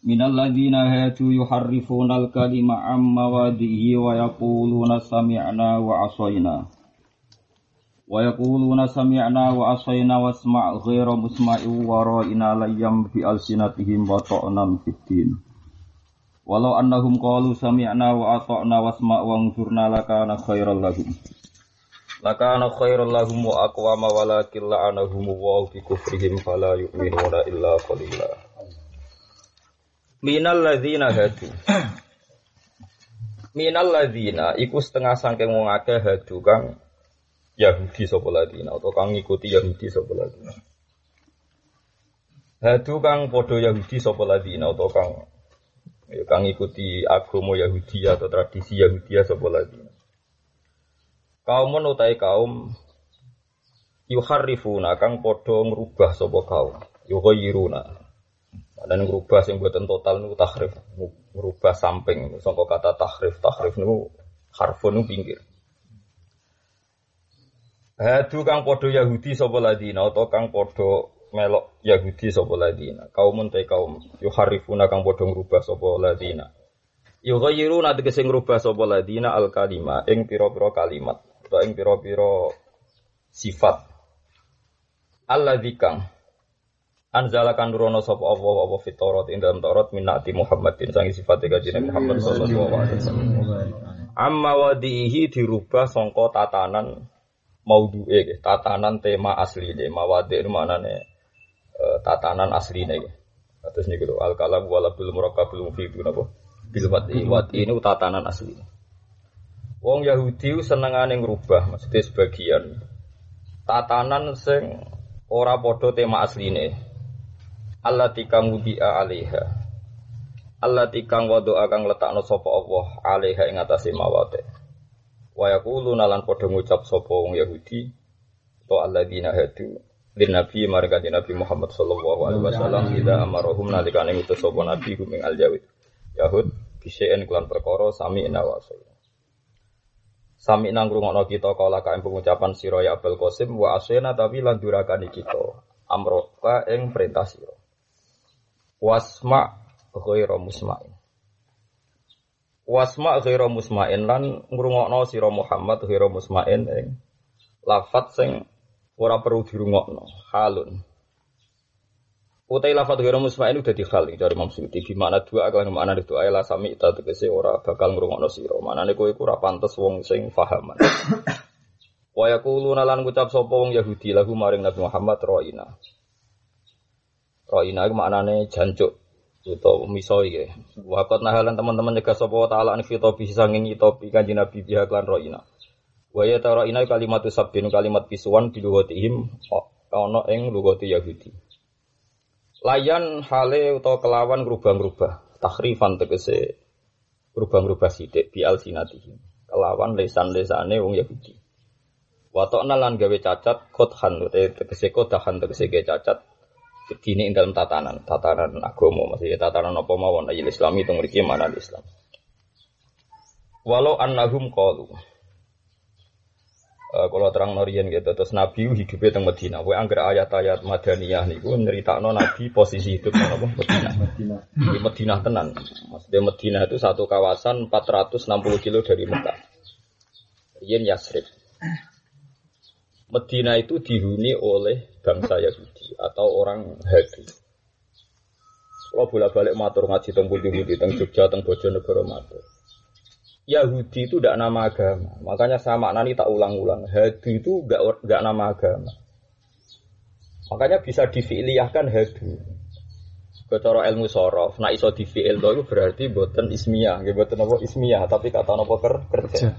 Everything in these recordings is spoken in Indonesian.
Minal ladzina hadu yuharrifuna al-kalima am mawadihi wa yaquluna sami'na wa asayna. Wa yaquluna sami'na wa musma'in wa ra'ina layyam bi alsinatihim wa din. Walau annahum qalu sami'na wa ata'na wasma' wa anzurna lakana khairal lahum. Lakana khairal lahum wa aqwama walakin la'anahum wa bi kufrihim fala yu'minuna illa qalila. Minal ladzina hadu. Minal ladzina iku setengah sangking wong akeh hadu kang Yahudi sapa ladina atau kang ngikuti Yahudi sapa ladina. Hadu kang padha Yahudi sapa ladina atau kang ya kang ngikuti agama Yahudi atau tradisi Yahudi sapa ladina. Kaum utai kaum yuharrifuna kang padha ngrubah sapa kaum. Yughayyiruna dan ngerubah sing buatan total niku tahrif, ngerubah samping sangka kata tahrif, tahrif niku harfun niku pinggir. Hadu kang podo Yahudi sapa ladina atau kang podo melok Yahudi sapa ladina. Kaum te kaum yuharifuna kang podo ngerubah sapa ladina. Yughayyiruna tegese ngrubah sapa ladina al kalima ing pira-pira kalimat atau ing pira-pira sifat. Alladzi Anzalakan nurono sapa Allah apa fit Taurat ing dalam Taurat minati Muhammadin sangi sifat kanjeng Muhammad sallallahu alaihi wasallam. Amma wadihi dirubah sangka tatanan maudhu'e tatanan tema asli asline mawadi itu maknane uh, tatanan asline nggih. Terus niku lho al kalam wala bil murakkabul mufid napa? Bil wadi ini tatanan asli. Wong Yahudi senengane ngrubah maksudnya sebagian tatanan sing ora padha tema asline Allah tikang wudi'a alaiha. Allah tikang wadu akan letakno sopo Allah alaiha ing atase mawate wa yaquluna lan padha ngucap sapa wong Yahudi to alladzina hadu lin nabi marga nabi Muhammad sallallahu alaihi wasallam ida amarahum nalikane ngutus sapa nabi kuming al jawid Yahud bisaen kelan perkara sami nawasai Sami nang ngrungokno kita kala kae pengucapan sira ya Abul Qasim wa asena tapi lan durakani kita amroka ing perintah sira wasma ghairu musma'in. Wasma ghairu musma'in lan ngrungokno sira Muhammad ghairu musma'in ing lafat sing ora perlu dirungokno halun. Utai lafat ghairu musma'in udah dihal dari Imam Suyuti. Di mana dua akan mana itu ayat sami ta tegese ora bakal ngrungokno sira. Manane kowe iku ora pantes wong sing fahaman. Wa yaquluna lan ngucap sapa wong Yahudi lahu maring Nabi Muhammad roina Roina itu maknanya jancuk atau miso iki. Wakat nahalan teman-teman jaga sapa taala an fitopi sanging topi kanjeng Nabi biha klan roina. Wa ya ta roina kalimat sabbin kalimat pisuan di lugatihim ana ing lugati Yahudi. Layan hale utawa kelawan ngrubah-ngrubah, tahrifan tegese ngrubah-ngrubah sithik bi alsinatihim. Kelawan lesan-lesane wong Yahudi. Watokna lan gawe cacat kothan tegese kodahan tegese cacat Dini ing dalam tatanan, tatanan agama, maksudnya tatanan apa mawon aja Islam itu ngerti mana Islam. Walau annahum qalu Uh, kalau terang norian gitu terus Nabi hidupnya teng Medina. Wae angger ayat-ayat Madaniyah niku nyeritakno Nabi posisi hidup nang apa Medina. Di Medina tenan. Maksudnya Medina itu satu kawasan 460 kilo dari Mekah. Yen Yasrib. Medina itu dihuni oleh bangsa Yahudi atau orang Hadi. Kalau bolak balik matur ngaji teng budi teng Jogja teng Bojonegoro matur. Yahudi itu tidak nama agama, makanya sama nani tak ulang-ulang. Hadi itu gak gak nama agama. Makanya bisa difi'liyahkan hadi. Kecara ilmu sorof, nak iso difi'il itu berarti boten ismiyah, boten apa ismiyah, tapi kata apa kerja.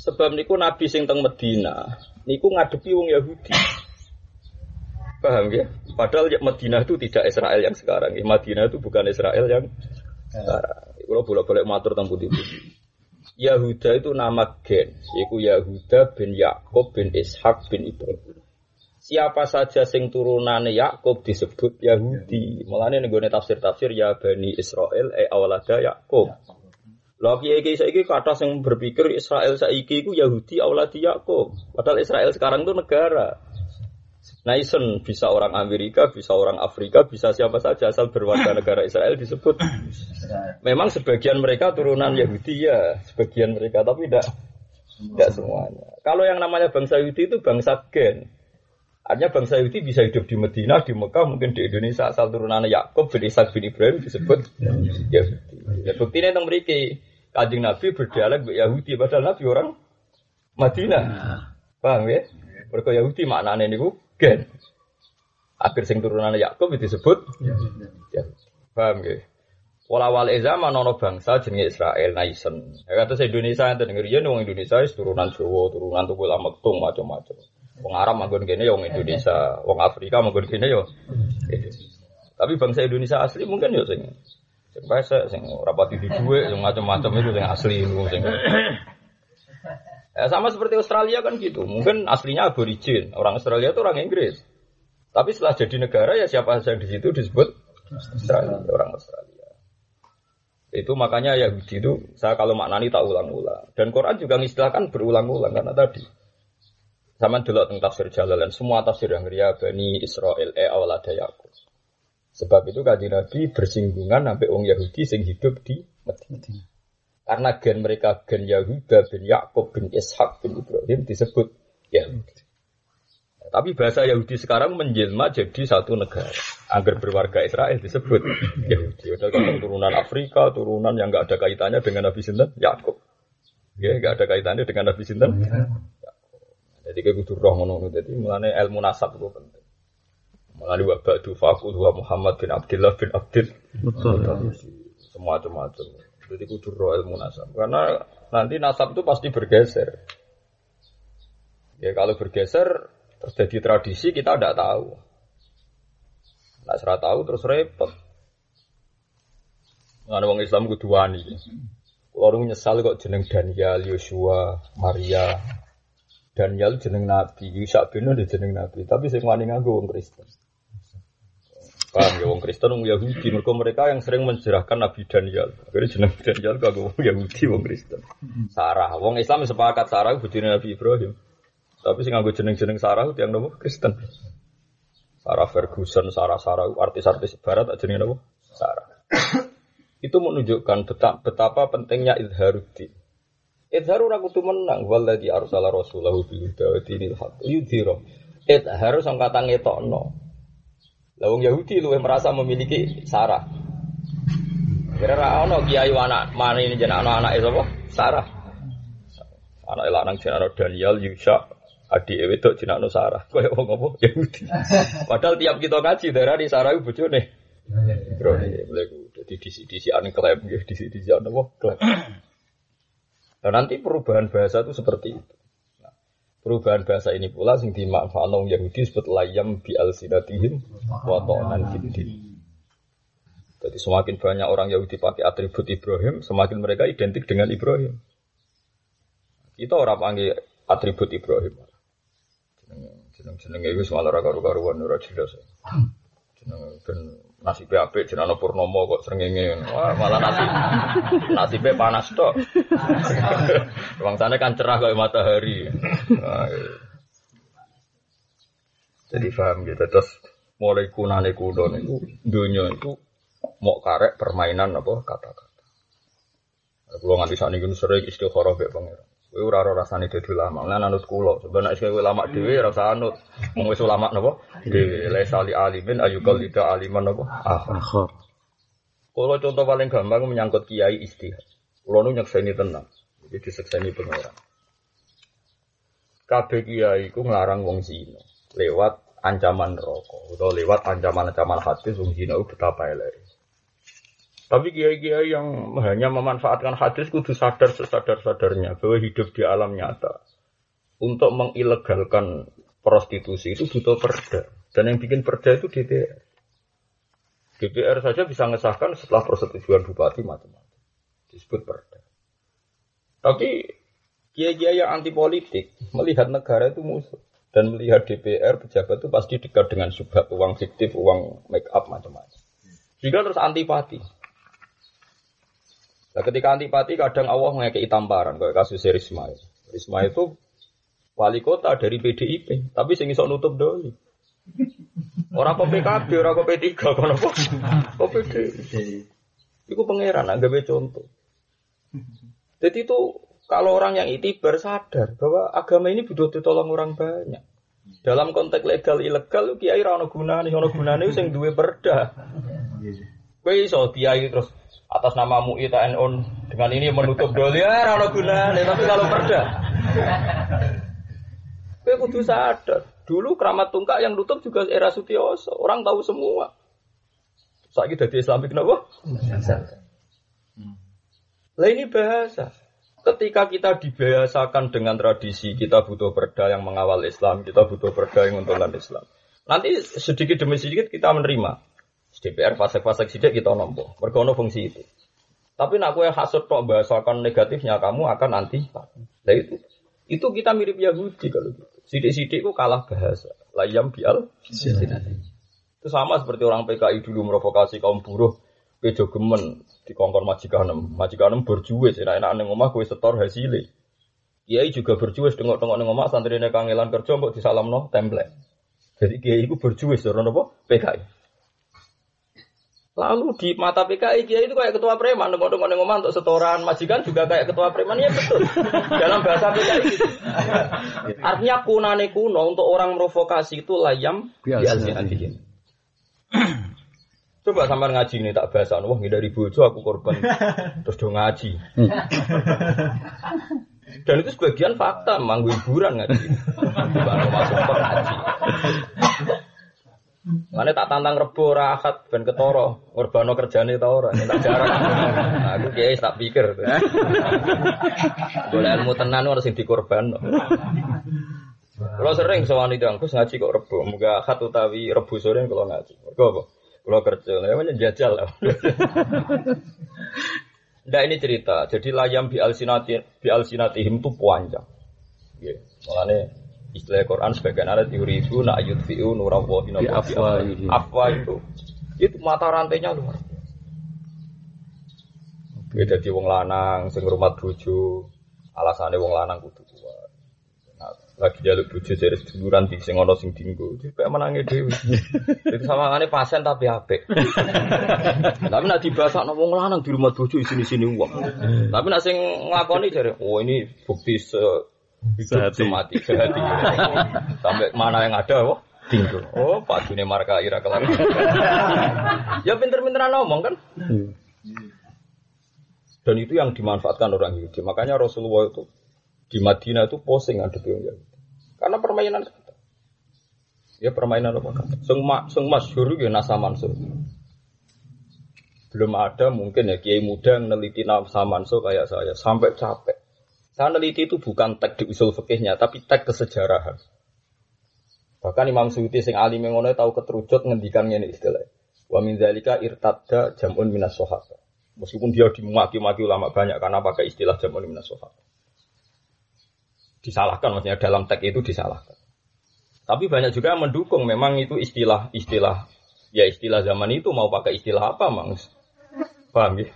Sebab niku Nabi sing teng Medina, niku ngadepi wong Yahudi. Paham ya? Padahal ya Madinah itu tidak Israel yang sekarang. Ya, Madinah itu bukan Israel yang sekarang. Kalau bolak-balik matur tentang putih-putih. Yahuda itu nama gen, yaitu Yahuda bin Yakub bin Ishak bin Ibrahim. Siapa saja sing turunane Yakub disebut Yahudi. Mulane nenggone tafsir-tafsir ya Bani Israel e awalada Yakub. Lha kiai kiai saiki kata sing berpikir Israel saiki iku Yahudi awaladi Yakub. Padahal Israel sekarang itu negara. Naisen bisa orang Amerika, bisa orang Afrika, bisa siapa saja asal berwarga negara Israel disebut. Memang sebagian mereka turunan Yahudi ya, sebagian mereka tapi tidak tidak semuanya. Kalau yang namanya bangsa Yahudi itu bangsa gen. Artinya bangsa Yahudi bisa hidup di Medina, di Mekah, mungkin di Indonesia asal turunan Yakub bin Ishak bin Ibrahim disebut Yahudi. Ya buktinya yang memiliki kajing Nabi berdialek Yahudi padahal Nabi orang Madinah. Paham ya? Mereka Yahudi maknanya ini gen. Akhir sing turunan Yakub disebut ya. Paham ya? Wala-wala zaman ono bangsa jenenge Israel naisen. Ya kata Indonesia enten ngriyen wong Indonesia wis turunan Jawa, turunan Tukul Amektung macam-macam. Wong Arab manggon kene ya wong Indonesia, wong Afrika manggon kene ya. Tapi bangsa Indonesia asli mungkin ya sing sing pesek, sing rapati di duwe, sing macam-macam itu sing asli sing. Ya, sama seperti Australia kan gitu. Mungkin aslinya aborigin. Orang Australia itu orang Inggris. Tapi setelah jadi negara ya siapa saja di situ disebut Australia, orang Australia. Itu makanya Yahudi itu saya kalau maknani tak ulang-ulang. Dan Quran juga mengistilahkan berulang-ulang karena tadi. Sama dulu tentang tafsir Jalalan. Semua tafsir yang ria Bani Israel e awalada. Sebab itu kaji Nabi bersinggungan sampai orang Yahudi sing hidup di Medina. Karena gen mereka gen Yahuda bin Yakub bin Ishak bin Ibrahim disebut Yahudi. Tapi bahasa Yahudi sekarang menjelma jadi satu negara. Agar berwarga Israel disebut Yahudi. Ada turunan Afrika, turunan yang nggak ada kaitannya dengan Nabi Sinten, Yakub. Ya, nggak ada kaitannya dengan Nabi Sinten. Jadi kayak butuh roh ngono. Jadi mulane ilmu nasab itu penting. Mulane wa ba'du faqul wa Muhammad bin Abdullah bin Abdul. Betul. Semua macam-macam. Jadi kudu roh ilmu nasab. Karena nanti nasab itu pasti bergeser. Ya kalau bergeser terjadi tradisi kita tidak tahu. Nah, serah tahu terus repot. Nggak wong Islam kudu wani. Orang nyesal kok jeneng Daniel, Yosua, Maria. Daniel jeneng Nabi, Yusak bin jeneng Nabi. Tapi sing wani nganggo wong Kristen. Paham ya wong Kristen wong Yahudi mereka mereka yang sering menjerahkan Nabi Daniel. Akhirnya jeneng Daniel kagak wong Yahudi wong Kristen. Sarah, wong Islam sepakat Sarah bojone Nabi Ibrahim. Tapi sing nganggo jeneng-jeneng Sarah itu yang nopo Kristen. Sarah Ferguson, Sarah Sarah artis-artis barat jenenge nopo? Sarah. itu menunjukkan betapa, betapa pentingnya idharuddin. Idharu ora kudu menang waladhi arsala rasulahu bil huda wa haq. Idharu sing ngetokno. Lawang Yahudi lu merasa memiliki Sarah. Kira-kira ono kiai anak mana ini jenah anak anak itu apa? Sarah. Anak lanang jenah Daniel Yusha adik ewe itu jenah Sarah. Kau yang ngomong Yahudi. Padahal tiap kita ngaji darah di Sarah bocor nih. Bro, boleh jadi disi disi aneh klaim ya disi disi aneh apa klaim. Dan nanti perubahan bahasa itu seperti itu. Perubahan bahasa ini pula sing dimanfaatkan orang Yahudi sebut layam bi al sinatihim wa ta'nan Jadi semakin banyak orang Yahudi pakai atribut Ibrahim, semakin mereka identik dengan Ibrahim. Kita orang panggil atribut Ibrahim. Jeneng-jeneng itu malah karu-karuan ora jelas. Jeneng nasibnya apik jeneng Purnomo kok srengenge. Wah, malah nasib nasibnya panas tok. Wong sana kan cerah kayak matahari. Iya. Jadi paham gitu. Terus mulai kunane kudo itu dunia itu mau karek permainan apa kata-kata. Kalau nganti saat ini sering istikharah be pangeran. Kowe ora ora rasane dadi ulama. Lan anut kula. Sebenarnya kowe ulama dhewe ora usah anut. Wong wis ulama napa? Dhewe. La sali alimin ayukal tidak aliman napa? Akhir. Kalau contoh paling gampang menyangkut kiai istihad. Kulo nu nyekseni tenang. Jadi disekseni pangeran. Kabeh kiai ku nglarang wong zina lewat ancaman rokok atau lewat ancaman-ancaman hadis wong zina betapa elek. Tapi kiai-kiai yang hanya memanfaatkan hadis kudu sadar sesadar-sadarnya bahwa hidup di alam nyata. Untuk mengilegalkan prostitusi itu butuh perda. Dan yang bikin perda itu DPR. DPR saja bisa mengesahkan setelah persetujuan bupati macam-macam. Disebut perda. Tapi kiai-kiai yang anti politik melihat negara itu musuh dan melihat DPR pejabat itu pasti dekat dengan subhat uang fiktif, uang make up macam-macam. Jika terus antipati. Nah, ketika antipati kadang Allah mengekei tamparan kayak kasus Risma. Risma itu wali kota dari PDIP, tapi sing iso nutup doli. Orang kok PKB, orang kok P3, kok apa? Kok PD. Iku pangeran, gawe contoh. Jadi itu kalau orang yang itibar sadar bahwa agama ini butuh ditolong orang banyak. Dalam konteks legal ilegal kiai ra ono gunane, ono gunane sing duwe perda. Kowe iso kiai terus atas nama MUI TNU dengan ini menutup doli ya ra ono gunane, tapi kalau perda Kowe kudu sadar. Dulu keramat tungkak yang nutup juga era Sutioso. Orang tahu semua. Saiki dadi Islamik kenapa? Lah ini bahasa. Ketika kita dibiasakan dengan tradisi, kita butuh perda yang mengawal Islam, kita butuh perda yang mentolan Islam. Nanti sedikit demi sedikit kita menerima. DPR fase-fase sidik kita nompo. Berkono fungsi itu. Tapi nak kue hasut tok bahasakan negatifnya kamu akan anti. Nah itu itu kita mirip Yahudi kalau gitu. Sidik-sidik itu kalah bahasa. Layam bial. Itu sama seperti orang PKI dulu merovokasi kaum buruh. Bejo gemen di kongkon majikanem. Majikanem berjuwis. Enak-enak neng omah kue setor hasilnya. Kiai juga berjuwis tengok-tengok neng omah santri kangelan kerja mbok disalam no template. Jadi kiai itu berjuwis orang apa? PKI. Lalu di mata PKI Kiai itu kayak ketua preman, nengok-nengok nengok untuk setoran majikan juga kayak ketua preman ya betul. Dalam bahasa PKI gitu. Artinya kunane kuno untuk orang provokasi itu layam biasa. Coba sampai ngaji ini tak bahasa, wah dari bojo aku korban terus dong ngaji. Dan itu sebagian fakta, manggu hiburan ngaji. Bukan masuk ngaji. Mana tak tantang rebo rahat ben ketoro, ngorbano kerjane ta ora, tak jarang. Aku kiai tak pikir. Boleh ilmu tenan harus sing dikorban. Kalau sering sowan itu angkus ngaji kok rebo, muga akad utawi rebo sore kalau ngaji. Mergo apa? Kalau kerja, namanya jajal lah. Ndak ini cerita. Jadi layam bi alsinati bi alsinatihim itu panjang. Yeah. Makanya istilah Quran sebagian ada teori itu nak yudfiu nurawahi apa apa itu. Itu mata rantainya luar beda di wong lanang sing rumah bojo alasannya wong lanang kudu kuat. Nah, lagi jaluk bojo dari seduluran di sing ono sing dinggo kayak menangi dewi itu sama ngane pasien tapi apik. Tapi nak dibahas no wong lanang di rumah bojo sini sini uang tapi nak sing nglakoni jare oh ini bukti se Sehati. Semati, sehati. Sampai mana yang ada, wah. Tinggal. Oh, Pak Juni marka ira kelar. ya pinter-pinteran ngomong kan. Dan itu yang dimanfaatkan orang Yahudi. Makanya Rasulullah itu di Madinah itu posing ada Yahudi. Karena permainan. Ya permainan apa. Sung, ma, sung masyhur ya nasa mansur. Belum ada mungkin ya kiai muda yang neliti nasa mansur kayak saya sampai capek. Saya neliti itu bukan tag di usul fikihnya, tapi tag kesejarahan. Bahkan Imam Suyuti sing alim ngono tahu keterucut ngendikan ngene istilah. Wa min zalika irtadda jam'un minas sahabah. Meskipun dia dimaki-maki ulama banyak karena pakai istilah jam'un minas sahabah. Disalahkan maksudnya dalam tag itu disalahkan. Tapi banyak juga yang mendukung memang itu istilah-istilah ya istilah zaman itu mau pakai istilah apa, Mang? Paham ya?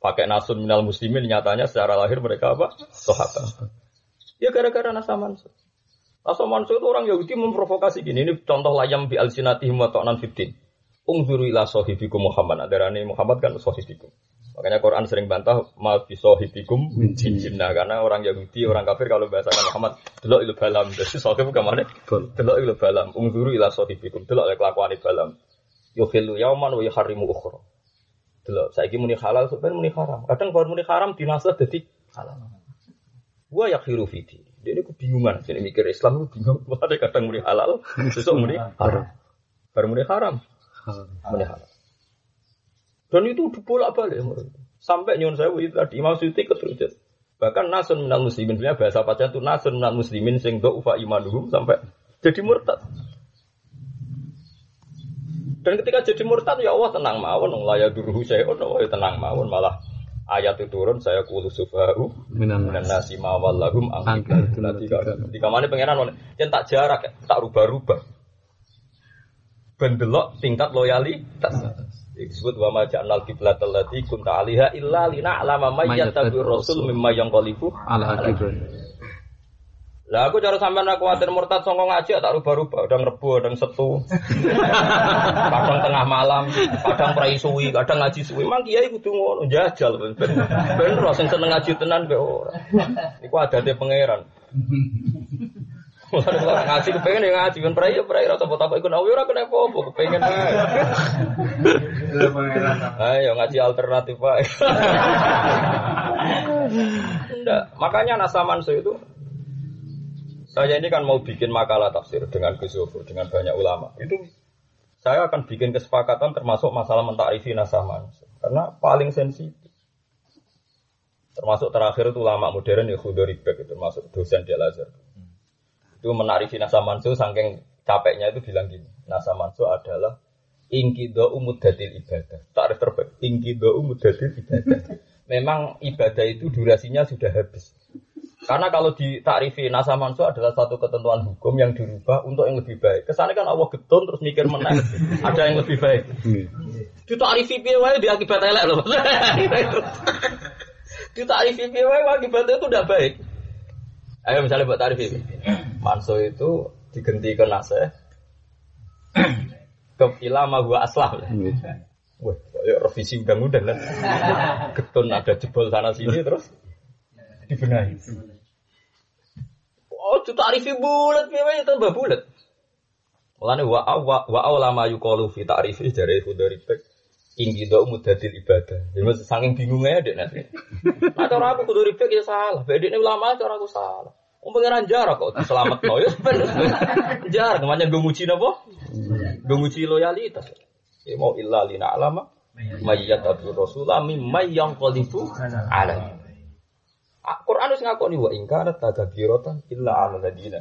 Pakai nasun minal muslimin nyatanya secara lahir mereka apa? Sahabat. Ya gara-gara nasa mansur. Nasa mansur itu orang Yahudi memprovokasi gini. Ini contoh layam bi alsinatihim wa ta'nan fiddin. Ungzuru ila sahibikum Muhammad. Adarani Muhammad kan sahibikum. Makanya Quran sering bantah ma bi sahibikum min jinnah karena orang Yahudi, orang kafir kalau bahasakan Muhammad delok ilu balam. Jadi sahib ke mana? Delok ilu balam. Ungzuru ila sahibikum. Delok kelakuan balam. Yukhillu yauman wa yuharrimu ukhra. Delok, saiki muni halal sebenarnya muni haram. Kadang baru muni haram dinasah jadi halal. Gua ya khiru fiti. Dia ini kebingungan. Jadi mikir Islam itu bingung. Ada kadang muni halal, besok muni haram. Baru muni haram, muni halal. Dan itu bolak balik sampai nyuwun saya itu tadi Imam Suyuti keterucut. Bahkan nasun minal muslimin bahasa pacar itu nasun minal muslimin sing do ufa imanuhum sampai jadi murtad. Dan ketika jadi murtad ya Allah tenang mawon, wong laya duruhu saya Allah ya tenang mawon malah ayat itu turun saya kulu sufahu Minan nasi mawal lahum angkit. Angkit. Di kamane pangeran oleh yang tak jarak ya, tak rubah-rubah. Bendelok tingkat loyalitas. Disebut wa ma ja'alnal qiblat allati kunta 'alaiha illa lina'lama may yattabi'ur rasul mimma yanqalibu Ala. Lah aku cara sampean aku kuwatir murtad songko ngaji tak rubah-rubah, kadang rebu, kadang setu. kadang tengah malam, kadang prai suwi, kadang ngaji suwi. Mang kiai kudu ngono, jajal ben ben ben ro sing seneng ngaji tenan be ora. Iku adate pangeran. Ngaji kepengen ya ngaji ben prai ya prai rasa buat apa iku nawi ora kena apa-apa, kepengen. Ayo ngaji alternatif. Enggak, makanya Nasaman itu saya ini kan mau bikin makalah tafsir dengan Gus dengan banyak ulama. Itu saya akan bikin kesepakatan termasuk masalah mentakrifi nasaman. Karena paling sensitif. Termasuk terakhir itu ulama modern ya Khudori Bek, itu termasuk dosen di Al-Azhar. Itu menarifi nasaman itu saking capeknya itu bilang gini. Nasaman itu adalah ingkido umudatil ibadah. Takrif terbaik. Ingkido umudatil ibadah. Memang ibadah itu durasinya sudah habis. Karena kalau di takrifi nasa mansu adalah satu ketentuan hukum yang dirubah untuk yang lebih baik. Kesannya kan Allah getun terus mikir menang. ada yang lebih baik. Di takrifi piye wae di akibat elek loh. di takrifi piye wae akibatnya itu udah baik. Ayo misalnya buat takrifi. Mansu itu diganti ke nase. ke ilama gua aslah. Wah, kayak revisi undang-undang kan. Getun ada jebol sana sini terus dibenahi. Oh, itu tarifi bulat, piye tambah bulat. Mulane wa wa wa ulama yuqalu fi ta'rifi dari bek inggi do mudadil ibadah. Ya mesti saking bingungnya dek nanti. Nah, cara aku kudu ribet ya salah. Bedene ulama cara aku salah. Wong pangeran jarak kok diselametno ya bener. Jarak namanya gue muji napa? Gue muji loyalitas. Ya mau illa lina alama mayyat abdur rasulah mimma yang qalifu alaihi. Ah, Quran harus ngakoni wa ingkara tagabiratan illa ala ladina.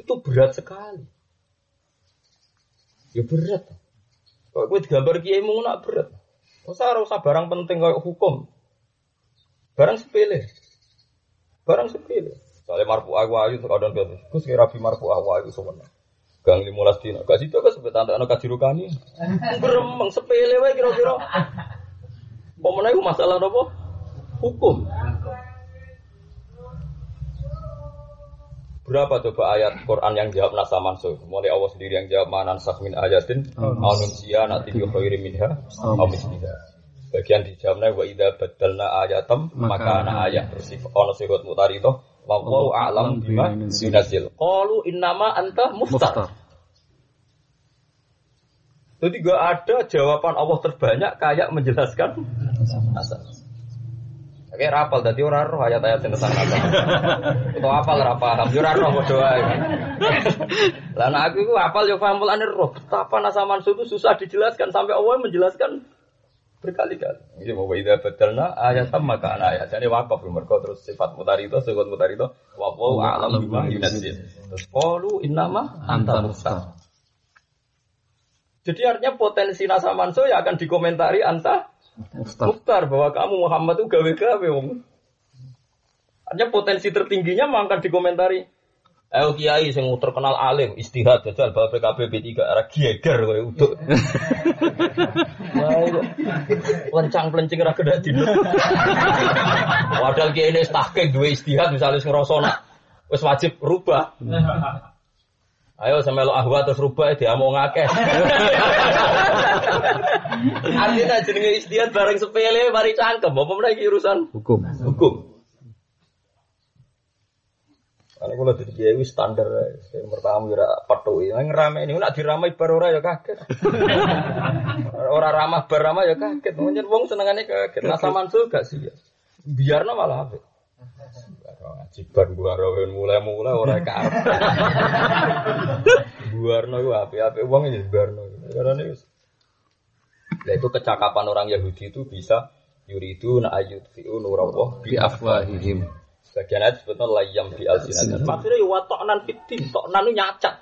Itu berat sekali. Ya berat. Kalau gue digambar kiai mau nak berat. Masa harus barang penting kayak hukum. Barang sepele. Barang sepele. Soalnya marfu aku ayu kadang kadang. Gus kira rabi marfu aku ayu sebenarnya. Gang lima belas dina. Gak situ kan sebut tante anak kajirukani. Beremang sepele wae kira-kira. Pemenang masalah apa? Hukum. Berapa coba ayat Quran yang jawab nasa mansuh? Mulai Allah sendiri yang jawab manan min ayatin au nunsiya nati bi khairi minha au misliha. Bagian dijawabnya wa idza badalna ayatam maka ana ayat bersifat ono sifat mutarito wa wallahu a'lam bima yunazil. Qalu innama anta muftar. Jadi gak ada jawaban Allah terbanyak kayak menjelaskan nasa. Oke, rapal tadi orang roh ayat-ayat yang tentang nasa. Atau apal ora paham, yo ora roh padha. Lah nek aku iku apal yo paham mulane roh. Betapa nasa itu susah dijelaskan sampai Allah menjelaskan berkali-kali. Ini mau idza badalna ayatam maka ana ayat. Jadi wakaf mergo terus sifat mutarito, sifat mutarito wa wa a'lam bima yunazil. Terus qalu innama anta muftar. Jadi artinya potensi nasa manso ya akan dikomentari anta Mukhtar bahwa kamu Muhammad itu gawe-gawe wong. Artinya potensi tertingginya memang akan dikomentari. Eh kiai sing terkenal alim, istihad jajal bawa PKB B3 arah geger kowe uduk. Lencang pelencing ra kedak dino. Padahal kiai ini tahqiq duwe istihad misalnya sing nak wis wajib rubah. Ayo sama lo ahwa terus rubah dia mau ngakeh. Artinya jenenge istiad bareng sepele mari cangkem, apa meneh iki urusan Hukum. hukum. Karena kalau jadi kiai wis standar, yang pertama ya patuhi, yang rame ini nak diramai bar ora ya kaget. Ora ramah bar ramah ya kaget, mungkin wong senengane kaget. Nah sama gak sih ya, biarno malah apa? Ngaji bar gua rawen mulai-mulai ora karep. Buarno itu api-api uang ini buarno. Karena ini Nah itu kecakapan orang Yahudi itu bisa yuridu na ayut fi'u nurawah Bi afwahihim. Sebagian ayat sebetulnya layam bi alsinatin. Maksudnya ya watoknan fitin, toknan itu nyacat.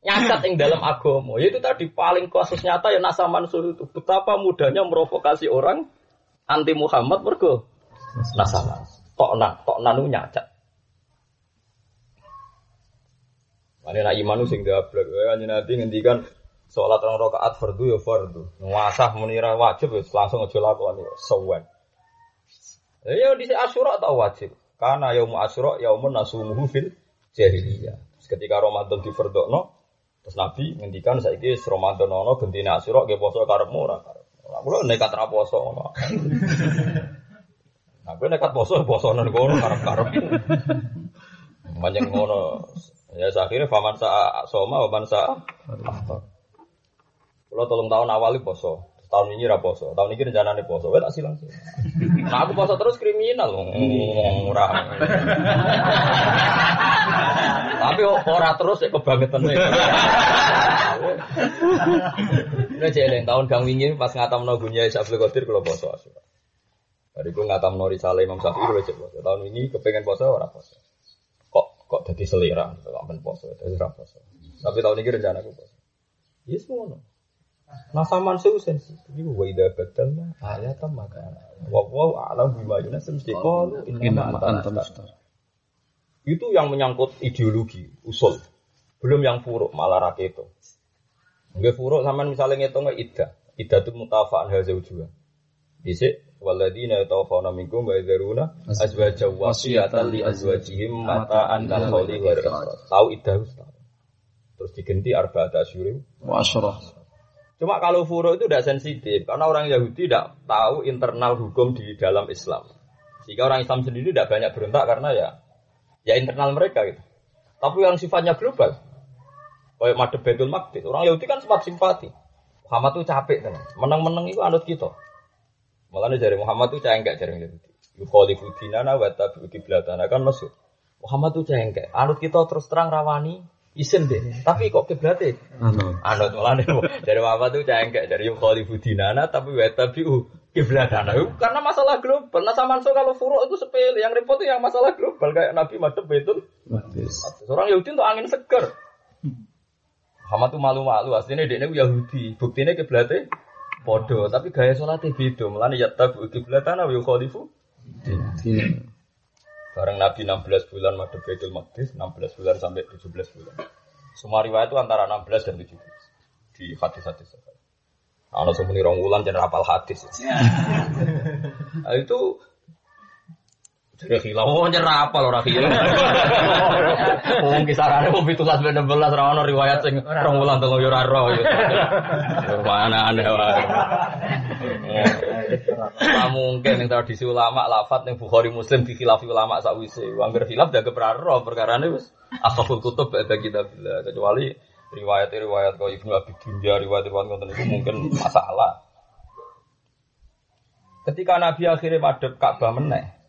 nyacat yang dalam agama. Yaitu tadi paling kasus nyata ya Nasa Mansur itu. Betapa mudahnya merovokasi orang anti Muhammad mergo Nasa Mansur. Tok nan, tok nanu nyacat. Mana nak imanu sing gablek, ya nanti ngendikan sholat orang rakaat fardu ya fardu. Nguasah menira wajib ya langsung aja lakoni sewen. Ya di Asyura tau wajib. Karena yaum Asyura yaumun nasumuhu fil jahiliyah. Ketika Ramadan difardokno terus Nabi ngendikan saiki Ramadan ono gentine Asyura ge poso karepmu ora karepmu. Lah kula nekat ra poso. Gue nekat poso poso nang kono karep-karep. Banyak ngono. Ya akhirnya faman sa soma, faman sa kalau tolong tahun awal poso, tahun ini raposo, poso, tahun ini rencana nih poso, tak silang. Nah aku poso terus kriminal, murah. Tapi ora terus ya kebangetan nih. Ini jeleng tahun kang wingi pas ngatam no gunya Isabel Qadir kalau poso. Dari gue ngatam no risalah Imam Syafi'i kalau cek poso. Tahun ini kepengen poso ora poso. Kok kok jadi selera, kok ben poso, jadi ora poso. Tapi tahun ini rencana poso. Yes semua. Nah sama sensitif. Ini wa idza badalna ayatan maka wa wa alam bima qalu inna anta Itu yang menyangkut ideologi, usul. Belum yang furuk malah raketo. Nggak furuk sama misalnya ngitung iddah. Iddah itu mutafa'an hazaujuha. Dhisik waladina yatawaffawna minkum wa yadharuna azwaja wasiyatan li azwajihim mata'an kal khawli wa Tahu iddah Terus diganti arba'at asyurim wa asyrah. Cuma kalau furo itu tidak sensitif karena orang Yahudi tidak tahu internal hukum di dalam Islam. Sehingga orang Islam sendiri tidak banyak berontak karena ya ya internal mereka gitu. Tapi yang sifatnya global, kayak Madep Betul Maqdis, orang Yahudi kan sempat simpati. Muhammad tuh capek kan, menang-menang itu anut kita. Malah dari Muhammad tuh cengkek dari Yahudi. Yukhalifu dinana wa tabi'u kiblatana kan maksud. Muhammad tuh cengkek, anut kita terus terang rawani, Isen deh, tapi kok kiblate? Anut. Anut nih dari apa tuh cengkek dari Khalifu dinana tapi wa tapi uh kiblatana. Karena masalah global. Nah sama kalau furuk itu sepele, yang repot itu yang masalah global kayak Nabi madep itu. Orang Yahudi untuk angin seger. Muhammad tuh malu-malu aslinya dia Yahudi, buktinya kiblatnya podo, tapi gaya sholatnya beda. Mulane ya tabu kiblatana wa Khalifu. Dinana. Bareng Nabi 16 bulan madhep Baitul Maqdis, 16 bulan sampai 17 bulan. Semua riwayat itu antara 16 dan 17 di hadis-hadis. Sing muni rong wulan jan rapal hadis. nah, itu jadi hilang, oh nyerah apa loh hilang. Mungkin kisarane mau itu kelas bener belas rawan riwayat sing rong wulan tunggu yura roh. Mana aneh wae. Nah, mungkin yang tradisi ulama lafat yang Bukhari Muslim di khilafi ulama sakwise. Angger khilaf jaga peraro perkara ini wis asaful kutub ada kita bila kecuali riwayat-riwayat kau Ibnu Abi Dunya riwayat-riwayat ngoten itu mungkin masalah. Ketika Nabi akhirnya madep Ka'bah meneh,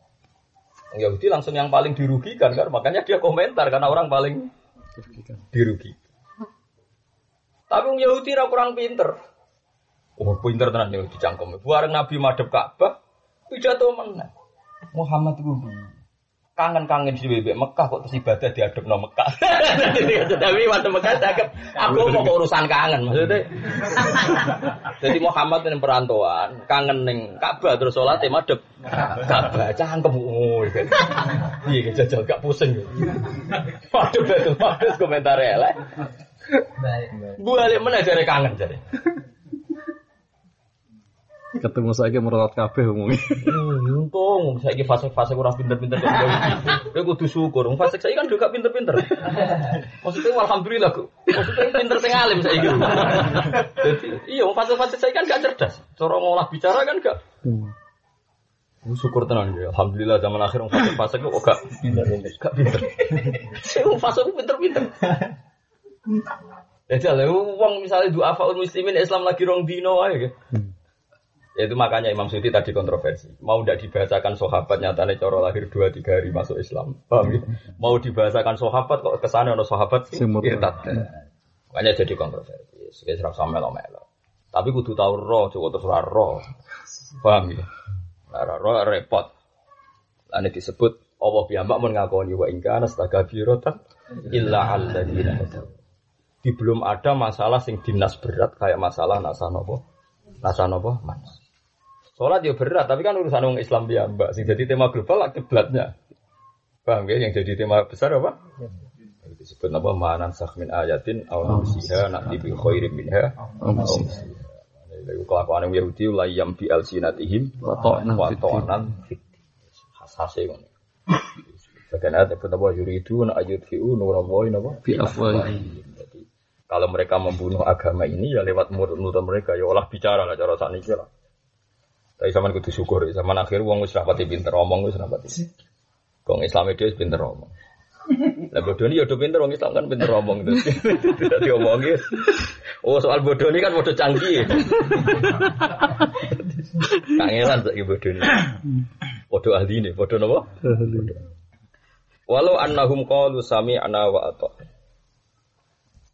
Yahudi langsung yang paling dirugikan kan, makanya dia komentar karena orang paling dirugikan. Tapi orang Yahudi ra kurang pinter. Oh, pinter tenan Yahudi cangkem. Buareng Nabi madhep Ka'bah, pidato mana? Muhammad itu kangen-kangen di bebek Mekah kok terus ibadah diadep no Mekah. Tapi waktu Mekah cakep, aku mau urusan kangen maksudnya. Jadi Muhammad yang perantauan, kangen neng Ka'bah terus sholat madep Ka'bah cangkem. Iya jajal gak pusing. Waduh betul bagus komentar elek. Baik. Gue mana cari kangen jadi ketemu saya merawat kafe umumnya. Hmm, untung saya fase-fase kurang pinter-pinter Kowe kudu syukur. Fase saya kan juga pinter-pinter. Maksudnya alhamdulillah kok. Maksudnya pinter teng alim saiki. Jadi iya fase-fase saya kan gak cerdas. Cara ngolah bicara kan gak. Hmm. Syukur tenan ya. Alhamdulillah zaman akhir fase-fase kok gak pinter-pinter. Gak pinter. Saya fase pinter-pinter. Jadi kalau uang misalnya dua faul muslimin Islam lagi rong dino aja. Itu makanya Imam Suti tadi kontroversi. Mau tidak dibahasakan sahabat nyatanya coro lahir dua tiga hari masuk Islam. Paham ya? Mau dibahasakan sahabat kok ke sana ono sahabat irtat. Makanya jadi kontroversi. Sebagai serap sama melo melo. Tapi kudu tahu roh, coba terus roh. Paham ya? Roh repot. Lalu disebut Allah piyambak mengakoni wa ingkana astaga birotan illa alladzina di belum ada masalah sing dinas berat kayak masalah nasa nopo nasa nopo manas. Sholat ya berat, tapi kan urusan orang Islam dia mbak. Sing jadi tema global lah kiblatnya. Paham ya? Yang jadi tema besar apa? Disebut apa? Manan min ayatin aw nusiha nanti bi khairin minha. Itu kelakuan yang Yahudi la yam bi alsinatihim Wa ta'nan wa fid din. ta'nan fid din. Khas-khase ngono. Bagian ayat itu apa yuridu na ayudfi'u nurallahi napa? Bi afwahihim. Jadi kalau mereka membunuh agama ini ya lewat mulut-mulut mereka ya olah bicara lah cara sakniki lah. Tapi zaman kudu syukur, zaman akhir wong wis rapati pinter omong wis rapati. Wong Islam itu wis pinter omong. Lah bodoh ini ya pinter wong Islam kan pinter omong terus. Dadi omongi. Oh soal bodoh ini kan bodoh canggih. Kangelan saiki bodoh ini. Bodoh ahli ini, bodoh napa? Walau annahum qalu sami'na wa ata'na.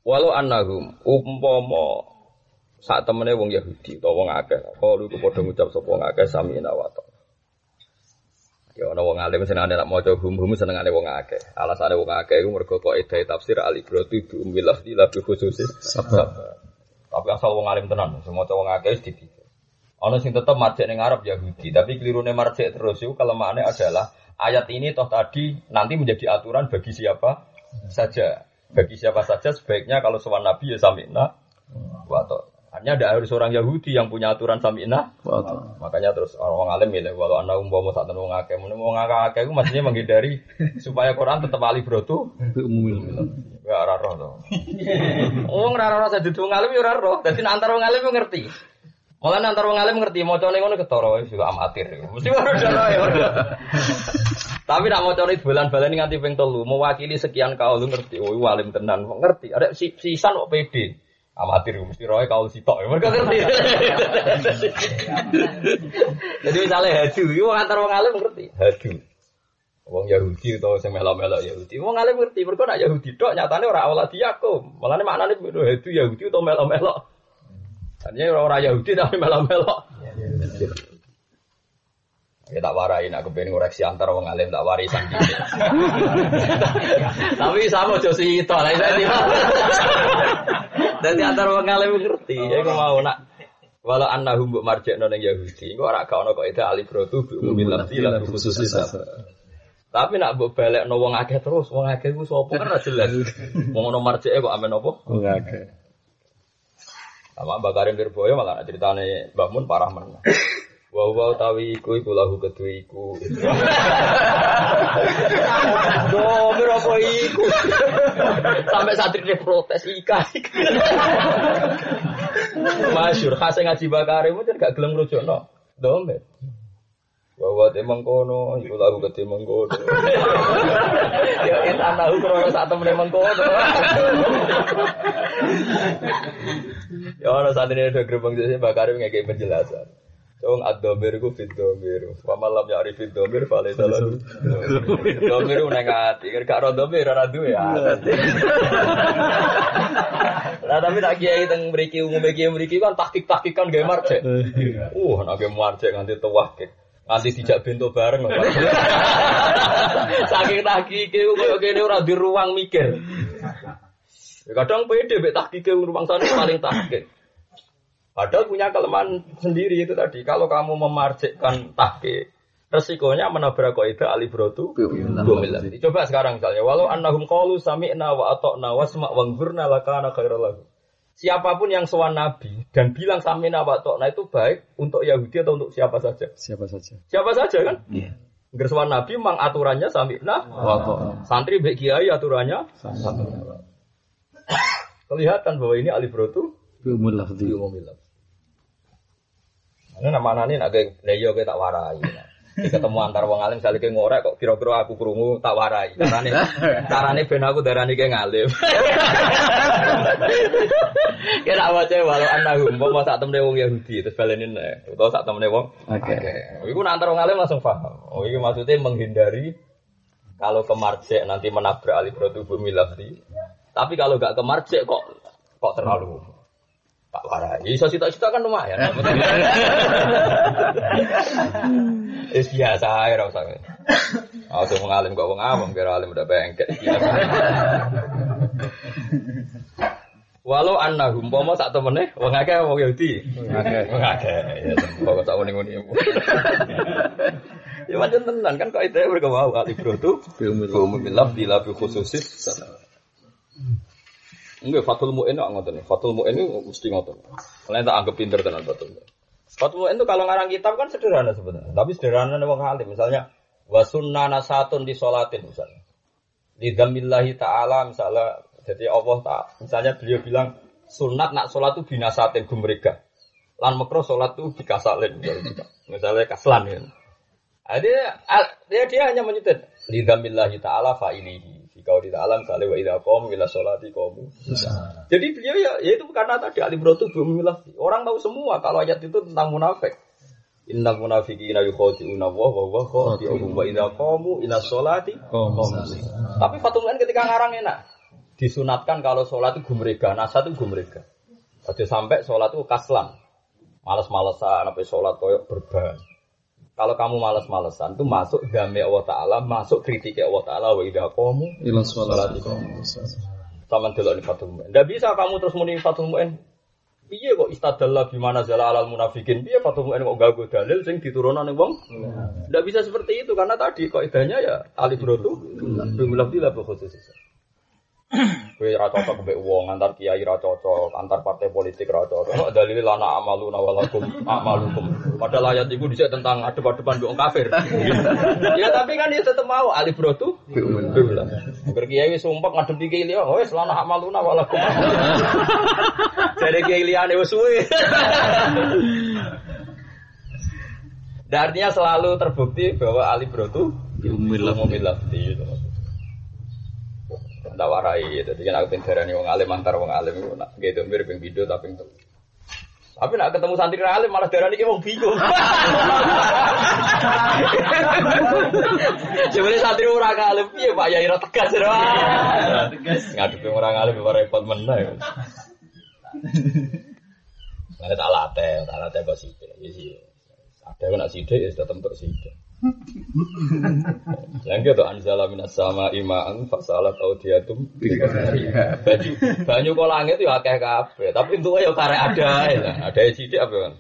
Walau annahum umpama saat temene wong Yahudi utawa wong akeh, qalu ku padha ngucap sapa wong akeh sami'na wa ata'na. Ya ana wong alim senengane nak maca hum-hum senengane wong akeh. Alasane wong akeh iku mergo kok edahe tafsir al ibratu bi ummil lafzi la bi sabab. Tapi asal wong alim tenan, semua wong akeh dipikir. Ana sing tetep marjek ning Arab Yahudi, tapi kelirune marjek terus itu kelemahannya adalah ayat ini toh tadi nanti menjadi aturan bagi siapa saja. Bagi siapa saja sebaiknya kalau sowan Nabi ya sami'na wa. Hanya ada harus orang Yahudi yang punya aturan sami'na. Makanya terus orang alim milih walau anda umpama saat wong akeh, mun wong akeh itu maksudnya menghindari supaya Quran tetap ali brotu. Bi umumil bilang. Ya ora roh to. Wong ora roh saja wong alim ya. Dadi nek antar wong alim ngerti. Malah antar wong alim ngerti macane ngono ketara wis juga amatir. Mesti ora ora ya. Tapi nak macane bulan-bulan nganti ping telu mewakili sekian kaul lu ngerti. Oh, alim tenan. Ngerti. Ada si sisan kok pede. Amatir mesti roe kaul sitok. Mereka ngerti. Jadi misalnya hadu, itu antar wong alim ngerti. Hadu. Wong Yahudi atau sing melok-melok Yahudi. Wong alim ngerti, mergo nak Yahudi tok nyatane ora awal Yakum. Malane maknane hadu Yahudi atau melok-melok. Tadinya ora ora Yahudi tapi melok-melok. Ya tak warai nak kepen ngoreksi antar wong alim tak warai sanjine. Tapi sama aja sito lah itu. Dadi antar wong alim ngerti, ya kok mau nak Walau annahum mbok marjekno ning Yahudi, kok ora gak ono kok itu alibrotu bi umumil lafzi lan khususi sabab. Tapi nak mbok balekno wong akeh terus, wong akeh ku sapa kan ora jelas. Wong ono marjeke kok amen apa? Enggak akeh. Sama Mbak Karim Lirboyo malah ceritane Mbak Mun parah men. Wow wow tawi iku iku lahu kedue iku. Domir apa iku? Sampai santri dia protes ika. Masyur khas ngaji Karim itu gak gelem ngrujukno. Domir. Bahwa temang kono, iku lagu ke temang kono. Ya kita tahu krono saat temen mengkono. Ya ono saat ini ada gerbang jadi Mbak Karim ngekei penjelasan. Cong ad-domir ku fit domir. Wa malam ya arif fit domir fale salah. Domir una ngati, kan gak ro domir ora duwe ya. Lah tapi tak kiai teng mriki umum kiai mriki kan takik-takikan gawe marjek. Uh, nek gawe marjek nganti tuwah ke. Nganti dijak bento bareng. Saking takike koyo kene ora di ruang mikir. Ya kadang pede mek tahkike ruang sana paling tahkik. Padahal punya kelemahan sendiri itu tadi. Kalau kamu memarjekkan tahkik, resikonya menabrak kaidah alibrotu bumilati. Coba sekarang misalnya, walau annahum qalu sami'na wa ata'na wasma' wanzurna lakana khairal lahu. Siapa pun yang sowan Nabi dan bilang sami'na wa ata'na itu baik untuk Yahudi atau untuk siapa saja. Siapa saja. Siapa saja kan? Iya. Gersuan Nabi mang aturannya sami'na Wa. Santri baik kiai aturannya kelihatan bahwa ini alibrotu diumumin. Ini nama nani nak kayak leyo kayak tak warai. Kita ketemu antar wong alim saling kayak ngorek kok kira-kira aku krungu tak warai. Carane carane ben aku darani kayak ngalim. Kira apa cewek walau anahum mau sak temne wong Yahudi terus balenin nek utawa sak temne wong Oke. Iku nak antar wong alim langsung paham. Oh iki maksudnya menghindari kalau ke marjek nanti menabrak alibrotu bumi lafzi. Tapi kalau gak ke marjek kok kok terlalu tak warai. Iso cita-cita kan lumayan. Is biasa ae ora usah. Aku wong alim kok wong awam kira alim udah bengket. Walau annahum pomo sak temene wong akeh wong Yahudi. Wong akeh. Ya kok tak muni-muni. Ya macam tenan kan kok itu mereka mau kali bro tuh. Film bilaf di labi khususis. Enggak Fatul Mu'in kok ngoten. Fatul Mu'in itu mesti ngoten. Kalian tak anggap pinter tenan Fatul Mu'in. Fatul Mu'in itu kalau ngarang kitab kan sederhana sebenarnya. Tapi sederhana nih wong alim. Misalnya wasunna nasatun di sholatin misalnya. Di damillahi ta'ala misalnya. Jadi Allah tak misalnya beliau bilang sunat nak sholat itu binasatin gumrega. Lan makro sholat itu dikasalin. Misalnya, misalnya kaslan ya. Dia, dia, hanya menyebut lidamillahi ta'ala fa'ilihi. Di ta'ala misalnya wa idha qawmu ila sholati qawmu. Jadi beliau ya, ya itu karena tadi alim rotu belum memilah. Orang tahu semua kalau ayat itu tentang munafik. Innal munafiqina yukhadi'una wa wa wa khadi'uhum wa qawmu ila sholati. Tapi Fatumkan ketika ngarang enak. Disunatkan kalau sholat itu gumrega, nasa itu gumrega. Jadi sampai sholat itu kaslan. Males-malesan, sampai sholat koyok berban. Kalau kamu males-malesan itu masuk damai Allah Ta'ala, masuk kritik Allah Ta'ala, wa idha qamu Ila sholati sama delok ni Fatul Mu'in. Ndak bisa kamu terus muni Fatul Mu'in. Piye kok istadalla bimana zala alal munafikin? Piye Fatul Mu'in kok gago dalil sing diturunane wong? Ndak bisa seperti itu karena tadi kok idanya ya alif rotu bimilaf bila khusus. Kowe ra cocok mbek wong antar kiai ra cocok, antar partai politik ra cocok. Dalil lana amaluna walakum amalukum. Padahal ayat itu dhisik tentang adep-adepan wong kafir. ya tapi kan dia tetep mau alif rotu bimilaf. Berkiai wis sumpek ngadepi kiai liya, wis lana amaluna walakum. Jadi kiai liyane wis suwe. Dan artinya selalu terbukti bahwa alif rotu Umil umil lafzi Ndak warai, jadi kan aku pinterani wong alim antar wong alim itu nak gitu mirip yang video tapi itu. Tapi nak ketemu santri alim malah darani ki wong bingung. Sebenarnya santri ora alim piye Pak Yai ra tegas ora. Tegas. Ngadepi orang alim ora repot meneh. Mana tak latih, tak latih kok. Ya sih. Ada yang nak sidik ya tetap untuk sidik. Yang gitu anzala minas sama imaan fasalat audiatum Baju banyu kok langit ya akeh kabeh, tapi untuk ya karek ada ya. Ada apa kan?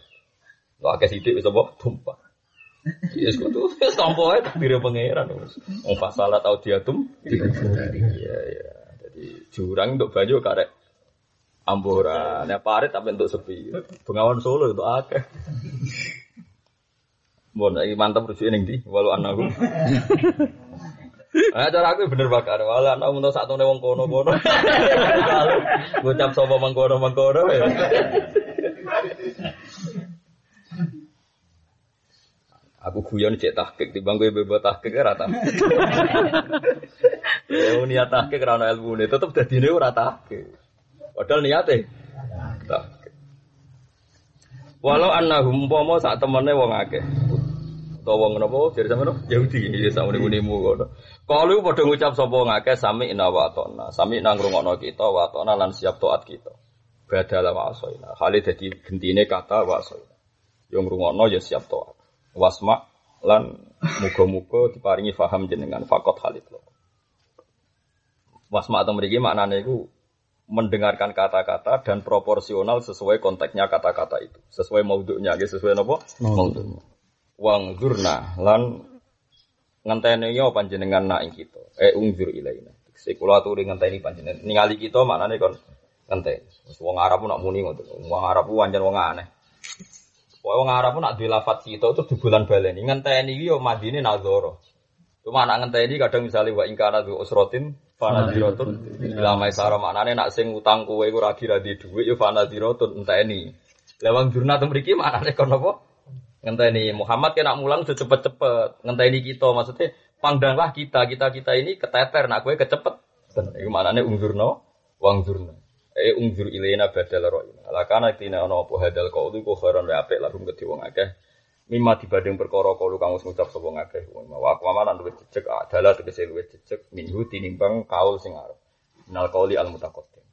Lo akeh sidik bisa bawa tumpah. Yes, tuh tompo ae takdir pangeran. Wong fasalat audiatum. Iya iya. Jadi jurang untuk banyu karek amburan. Ya parit tapi untuk sepi. Bengawan Solo itu akeh. Bon, ini mantap rujuk ini di walau anaku. Nah, cara aku bener bakar. Walau anak untuk satu wong kono kono. Ngucap sopo mangkono mangkono ya. Aku guyon cek tahkik di bangku bebo tahkik rata. Ya niat tahkik karena ilmu ini tetap jadi ini tahkik. Padahal niatnya tahkik. Walau annahum pomo saat temennya wong akeh. Utawa napa jadi sampe no? Yahudi ya sak muni-munimu kono. Kalau padha ngucap sapa wong akeh sami wa atona. Sami nang ngrungokno kita wa atona lan siap taat kita. Badala wa asoina. Kali dadi gentine kata wa asoina. Yo ngrungokno ya siap taat. Wasma lan muga-muga diparingi faham jenengan fakot halid lo. Wasma atau mriki maknane iku mendengarkan kata-kata dan proporsional sesuai konteksnya kata-kata itu, sesuai maudhunya, sesuai napa? Maudhunya. Wang zurna lan ngenteni yo panjenengan nak ing kita. Eh ungzur ilaina. Sekula aturi ngenteni panjenengan. Ningali kita maknane kon ngenteni. Wis wong Arab nak muni ngoten. Wong Arab wancen wong aneh. Pokoke wong Arab nak duwe lafat kita itu di bulan baleni. Ngenteni yo madine nazara. Cuma anak ngenteni kadang misalnya wa ingkana du usrotin fanadiratun ila maisara maknane nak sing utang kowe iku ra kira di dhuwit yo fanadiratun enteni. Lah wong jurnal mriki maknane kon apa? Ngenteni Muhammad kena mulang udah cepet-cepet. Ngenteni kita maksudnya pandanglah kita, kita-kita ini keteter nak kowe kecepet. Iku maknane ungzurno wang zurna. Eh ungzur ilaina badal ro'ina. Lakana tina ana apa hadal qaulu ku khairan wa apik lahum kedhi wong akeh. Mima dibanding perkara kalu kang wis ngucap sapa ngakeh wa aku amanan luwih jejeg adalah tegese luwih jejeg minhu tinimbang kaul sing arep minal qauli al mutaqaddim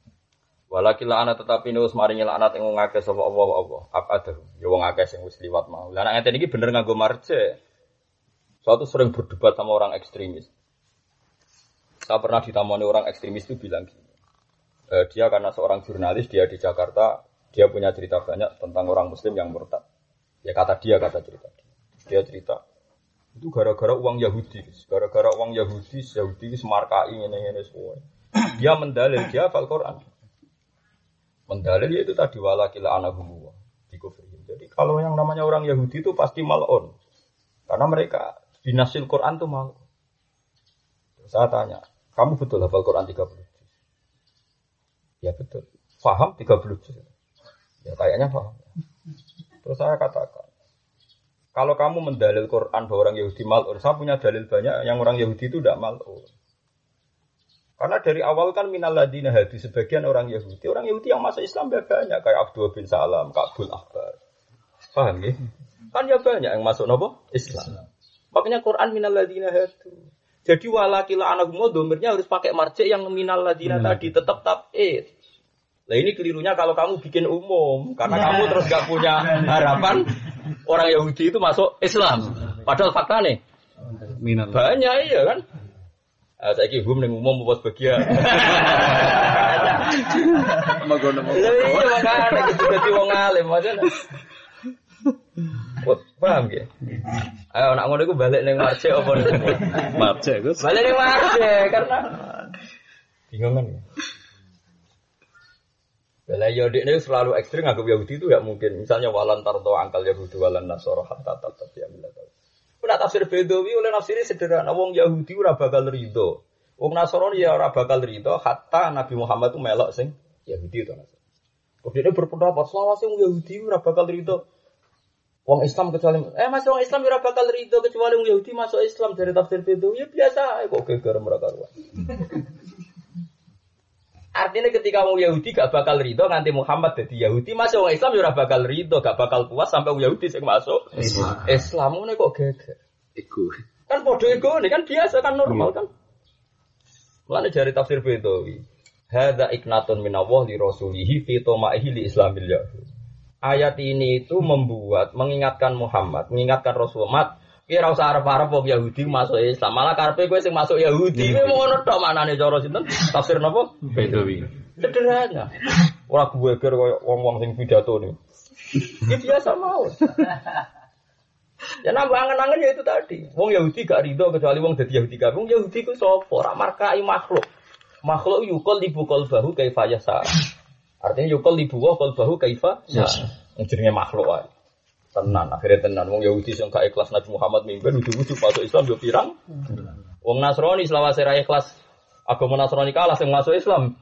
Walakin ana tetapi wis maringi laknat ing wong akeh Allah Allah abada ya wong akeh sing wis liwat mau lah nek ngeten iki bener nganggo marje Suatu sering berdebat sama orang ekstremis. Saya pernah ditamani orang ekstremis itu bilang gini. Eh, dia karena seorang jurnalis, dia di Jakarta, dia punya cerita banyak tentang orang Muslim yang murtad. Ya kata dia, kata cerita dia. Cerita itu gara-gara uang Yahudi, gara-gara uang Yahudi, Yahudi semarkai ini ini semua. Dia mendalil dia hafal Quran. Mendalil ya itu tadi walakila anahumullah di kufrihim. Jadi kalau yang namanya orang Yahudi itu pasti malon. Karena mereka binasil Quran tuh mal. Terus saya tanya, kamu betul hafal Quran 30 juz? Ya betul. Faham 30 juz? Ya kayaknya paham. Terus saya katakan, kalau kamu mendalil Quran bahwa orang Yahudi malun, saya punya dalil banyak yang orang Yahudi itu tidak malun. Karena dari awal kan minal ladina hadi sebagian orang Yahudi, orang Yahudi yang masuk Islam ya banyak kayak Abdul bin Salam, Kabul Akbar. Paham ya? Kan ya banyak yang masuk nopo Islam. Makanya Quran minal ladina hadi. Jadi walakila anak domirnya harus pakai marjek yang minal ladina tadi tetap tabid. Nah ini kelirunya kalau kamu bikin umum karena kamu terus gak punya harapan orang Yahudi itu masuk Islam. Padahal fakta nih banyak iya kan. Ah, saya kira umum yang umum buat iya makanya gitu jadi wong alim macam. Paham ya? Ayo nak ngono iku balik ning marce apa ning Marce Gus. Balik ning marce karena bingung kan. Bela Yahudi ini selalu ekstrim nganggap Yahudi itu gak mungkin. Misalnya walan tarto angkal Yahudi walan nasoro hatta tetap ya Udah tafsir Bedawi oleh nafsirnya sederhana. Wong Yahudi ora bakal ridho. Wong Nasrani ya ora bakal ridho hatta Nabi Muhammad itu melok sing Yahudi itu Nasrani. Kemudian dia berpendapat selawase wong Yahudi ora bakal ridho. Wong Islam kecuali eh masih wong Islam ora bakal ridho kecuali wong Yahudi masuk Islam dari tafsir Bedawi ya biasa kok geger mereka. Artinya ketika wong Yahudi gak bakal ridho nganti Muhammad jadi Yahudi, masih wong Islam ya bakal ridho, gak bakal puas sampai wong Yahudi sing masuk Islam. Islam ngono kok geger. Iku. Kan podo ego ini kan biasa kan normal kan. Mulane jari tafsir Bedawi. Hadza iknatun minallah li rasulihi fi tomaihi li islamil yahud. Ayat ini itu membuat mengingatkan Muhammad, mengingatkan Rasulullah. Kira usah arep-arep wong Yahudi masuk Islam. Malah karepe kowe sing masuk Yahudi. Kowe mau ngono tok manane cara sinten? Tafsir napa? Bedawi. Sederhana. Ora gue ger koyo wong-wong sing pidato nih. Ini biasa mau. Ya nambah angen-angen ya itu tadi. Wong Yahudi gak ridho kecuali wong dadi Yahudi kabeh. Wong Yahudi ku sapa? Ora markai makhluk. Makhluk yukol libu bahu kaifa yasa. Artinya yukol libu wa bahu kaifa yasa. Jenenge makhluk wae. Tenan, akhirnya tenan. Wong Yahudi sing gak ikhlas Nabi Muhammad mimpin ujug-ujug masuk Islam yo pirang. Wong Nasrani selawase ra ikhlas agama Nasrani kalah sing masuk Islam.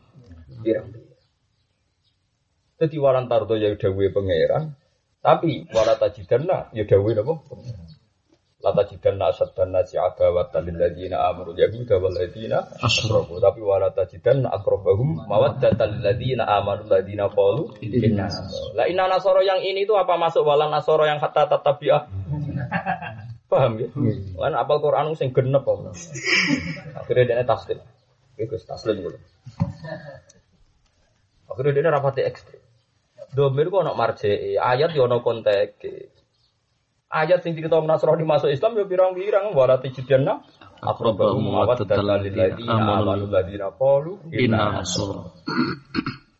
Pirang. Jadi waran tardo ya dawuhe pangeran, tapi wala tajidanna ya dawuhe napa? La tajidanna asaddan nasi adawatan lil ladina amanu yahuda wal ladina asyraku. Tapi wala tajidanna aqrabahum mawaddatan lil ladina amanu ladina inna. Lah inna nasara yang ini itu apa masuk walan nasara yang hatta tatabiah? Paham ya? Kan apal Quran sing genep apa. Akhirnya dia taslim. Iku taslim dulu. Akhirnya dia rapati ekstrim. Domir kok ono marjee, ayat yo ono konteke. Ayat sing cerita Nasrani masuk Islam yo pirang-pirang wala tajidanna Aqrabahum mawaddatan lil ladina amanu ladina qalu Inna nasara.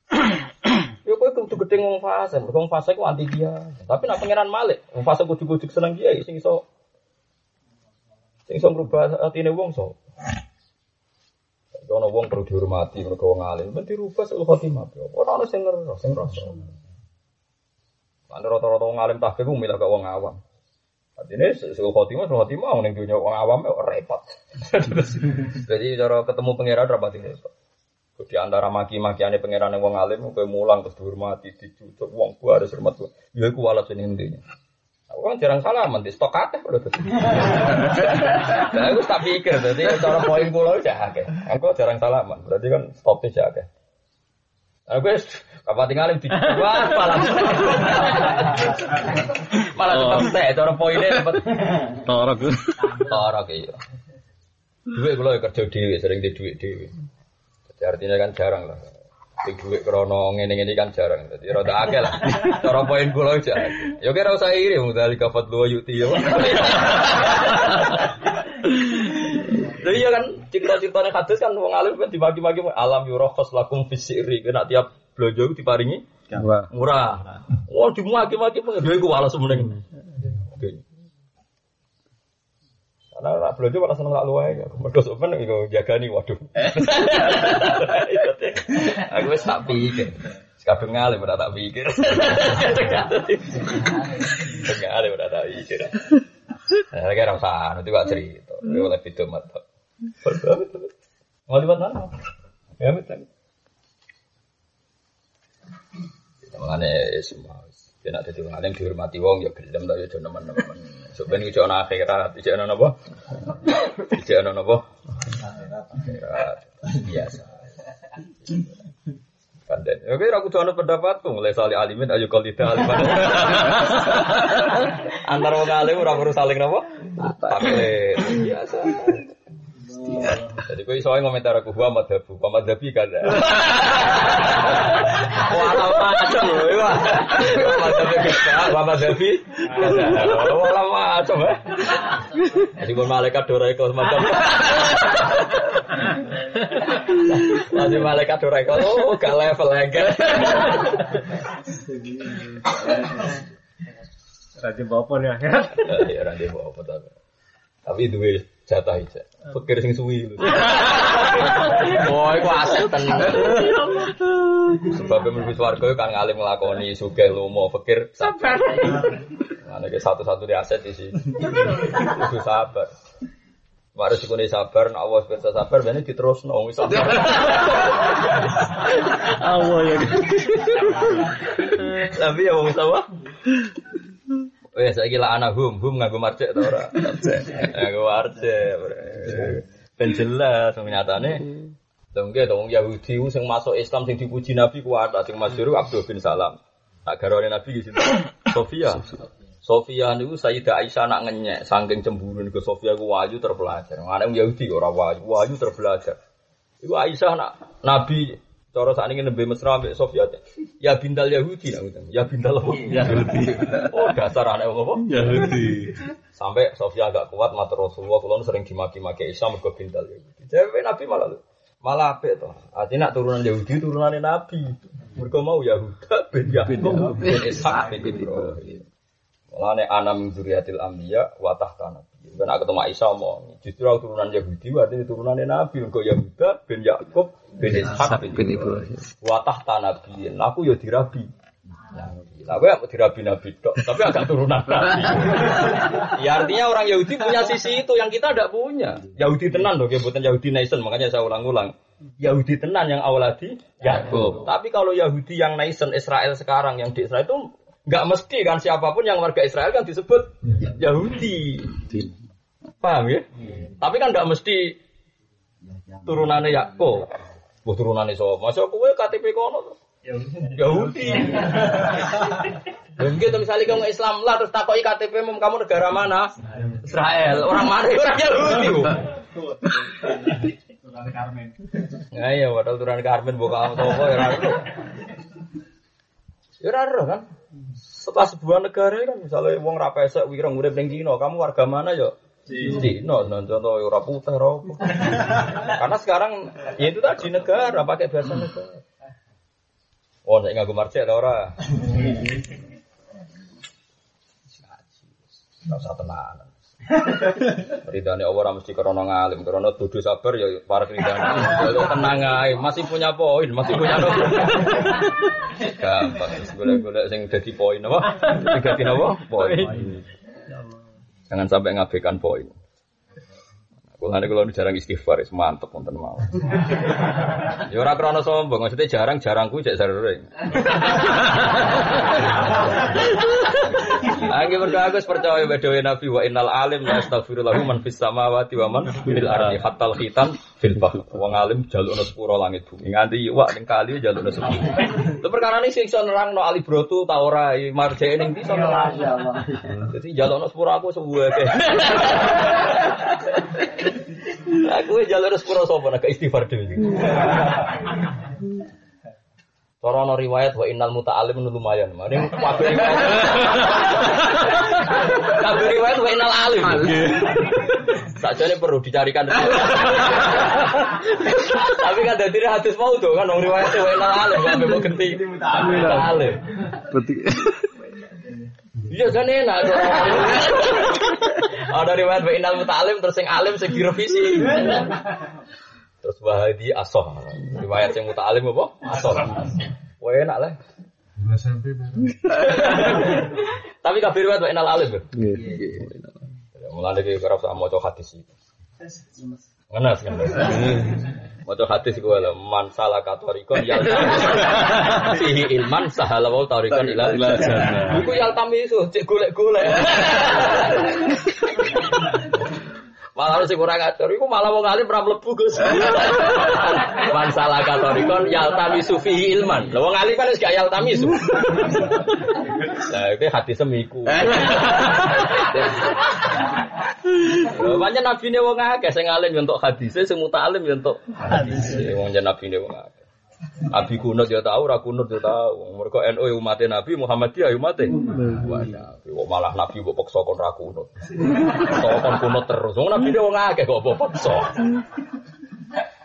Yo kowe kudu gedhe wong fase, mergo wong fase ku anti dia. Tapi nak pangeran Malik, wong fase kudu-kudu seneng dia sing iso sing iso ngrubah atine wong so. Ono wong perlu dihormati mergo wong alim, men dirubah sul khotimah. Ora ono sing ngeros, sing ngerasa. Kan rata-rata wong alim tahqiq ku milah gak wong awam. Artinya sul khotimah, sul khotimah ning dunya wong awam ya repot. Jadi cara ketemu pangeran rapati repot. Di antara maki-makiane pangeran wong alim kowe mulang terus dihormati, dicucuk wong ku harus hormat ku. Ya iku walas ning intinya. Aku kan jarang salaman di stok akeh lho. Nah, aku tak pikir dadi cara poin kula aja akeh. Aku jarang salaman, berarti kan stoknya aja akeh. Aku kapan tinggalin di wah malah malah tetep teh cara poinnya cepet Torok. Torok iya. Duit kula ya kerja dhewe, sering di duit dhewe. Jadi artinya kan jarang lah. Di duit krono ngene-ngene kan jarang. Jadi rada akeh lah. Cara poin kula aja. Ya kira usah iri dari kafat lu yuti ya. Lah iya kan Cerita-ceritanya hadis kan wong alim kan dibagi-bagi alam yurakhas lakum fisiri. Kena tiap blojo diparingi Wah. murah. Wah, dimaki-maki pun dia iku walas meneng. Oke. Karena nak blojo malah seneng lak luwe. Mergo sok meneng iku jagani waduh. Aku wis tak pikir. Kadung ngalim ora tak pikir. Ngalim ora tak pikir. Nah, kira usah, nanti gak cerita. Ini oleh video mata. Mau libat mana? Ya, betul. Mengenai semua. Ya nak jadi orang yang dihormati wong ya gelem ta ya aja nemen-nemen. Sok ben ijo ana akhirat, ijo ana napa? Akhirat. Biasa. Kanden. Oke, aku tuh ana pendapatku mulai sali alimin ayo kal tidak alimin. Antar wong alim ora perlu saling napa? Taklid. Biasa. Jadi kau iso ae ngomentar aku gua madhabu, gua madhabi kan. Wala macam lho, iya. Gua madhabi kita, gua madhabi. Wala macam ya. Jadi pun malaikat dora iku semacam. Masih malaikat oh gak level lagi. Rajin bapak nih akhirat. Ya ora ndek apa tapi. Tapi duwe jatah aja. Pikir sing suwi. Oh, iku asik tenan. Sebab mlebu swarga kan ngalim nglakoni sugih lomo, pikir sabar. Ana ke satu-satu di aset di sini. Kudu sabar. Mari sikune sabar, nek Allah bisa sabar, bene diterusno wis. Allah ya. Tapi ya wong sapa? Wes saiki lah anak hum, hum nganggo marcek ta ora? Nganggo marcek. Ben jelas nyatane. Lha nggih to wong Yahudi ku sing masuk Islam sing dipuji Nabi kuat, sing masyhur Abdul bin Salam. Tak garwane Nabi di sini. Sofia. Sofia niku Sayyidah Aisyah nak ngenyek saking cemburu niku Sofia ku wayu terpelajar. Ana wong Yahudi kok ora wayu, wayu terpelajar. Iku Aisyah nak Nabi cara saat ini nembe mesra ambek Sofia ya bintal Yahudi ngeten. Ya bintal apa? Yahudi. Oh dasar anak wong apa? Yahudi. Sampai Sofia agak kuat matur Rasulullah kula nu sering dimaki-maki Isa mergo bintal Yahudi. Dewe Nabi malah malah apik to. Artinya nak turunan Yahudi turunane Nabi. Mergo mau Yahuda bin Yakub bin Ishak bin Ibrahim. Mulane ana min dzurriyyatil anbiya wa tahta nabi. Ben aku ketemu Isa omong, justru aku turunan Yahudi berarti turunannya Nabi mergo Yahuda bin Yakub bin Ishak bin Ibrahim. Wa tahta nabi. Aku ya dirabi. Nah, gue mau dirabi Nabi dok, tapi agak turunan Nabi. ya artinya orang Yahudi punya sisi itu yang kita tidak punya. Yahudi tenan dong, ya bukan Yahudi nation, makanya saya ulang-ulang. Yahudi tenan yang awaladi Yakub. Tapi kalau Yahudi yang nation Israel sekarang yang di Israel itu nggak mesti kan siapa pun yang warga Israel kan disebut Yahudi. Paham ya? Tapi kan nggak mesti turunannya Yakub. Buh turunannya so, masa kowe KTP kono. Yahudi. Dan gitu misalnya kamu Islam lah terus takoi KTP mu kamu negara mana? Israel. Orang mana? Orang Yahudi. Ya iya, padahal turunan Karmen buka kamu toko ya raro. Ya raro kan. Setelah sebuah negara kan misalnya wong ra pesek wireng urip ning Cina, kamu warga mana ya? Cina, non contoh ya ora putih apa. Karena sekarang ya itu tadi negara pakai bahasa negara. Oh, nek nganggo marcek ta ora? Enggak usah tenanan. Ridane Allah mesti krana ngalim, krana dudu sabar ya para ridane. Tenang ae, masih punya poin, masih punya nopo. Gampang golek-golek sing dadi poin apa? Dadi napa? Poin. Jangan sampai ngabaikan poin. Kulane kalau jarang istighfar, wis mantep wonten mau. Ya ora krana sombong, maksudnya jarang-jarang ku cek sering. Angge mergo aku percaya bedowe Nabi wa innal alim la astaghfiru lahu man fis samawati wa man fil ardi hatta al khitan fil bahr. Wong alim jalukna sepuro langit bumi. Nganti iwak ning kali jalukna sepuro. Itu perkara ini sing iso nerangno Ali Broto ta ora marjane ning ndi iso nerang. Dadi jalukna sepuro aku sebuah Aku jalur sepuro sapa nak istighfar dhewe. Cara ana riwayat wa innal muta'allim lumayan. Mane kabeh riwayat. Kabeh riwayat wa innal alim. Sakjane perlu dicarikan. Tapi kan dadi hadis mau tuh kan riwayat wa inal alim kan mau genti. Alim. Berarti Iya kan enak. tuh. Ada riwayat wa inal mutalim terus sing alim sing direvisi. Terus wahadi asoh. Riwayat sing mutalim apa? Asoh. Wah enak lah. Tapi kabeh riwayat wa inal alim. Mulane iki ora usah maca hadis iki. Ngenes kan. Maca hadis gue lah man salah katorikon yal fihi ilman sahala wa tarikon ila Ila jannah. Iku yal tamisu cek golek-golek. Malah sing ora ngatur iku malah wong alim ora mlebu Gus. Man salah katorikon yal tamisu fihi ilman. Lah wong alim kan wis gak yal tamisu. Nah, itu hadis semiku. Banyak nabi ne wong akeh sing alim yo entuk hadise, sing mutalim yo entuk hadise. Wong jan nabi ne wong akeh. Nabi kunut yo tau, ora kunut yo tau. Mergo NU yo umate Nabi, Muhammadiyah yo umate. Wah, nabi kok malah nabi mbok paksa kon ra kunut. Kon kunut terus. Wong nabi wong akeh kok paksa.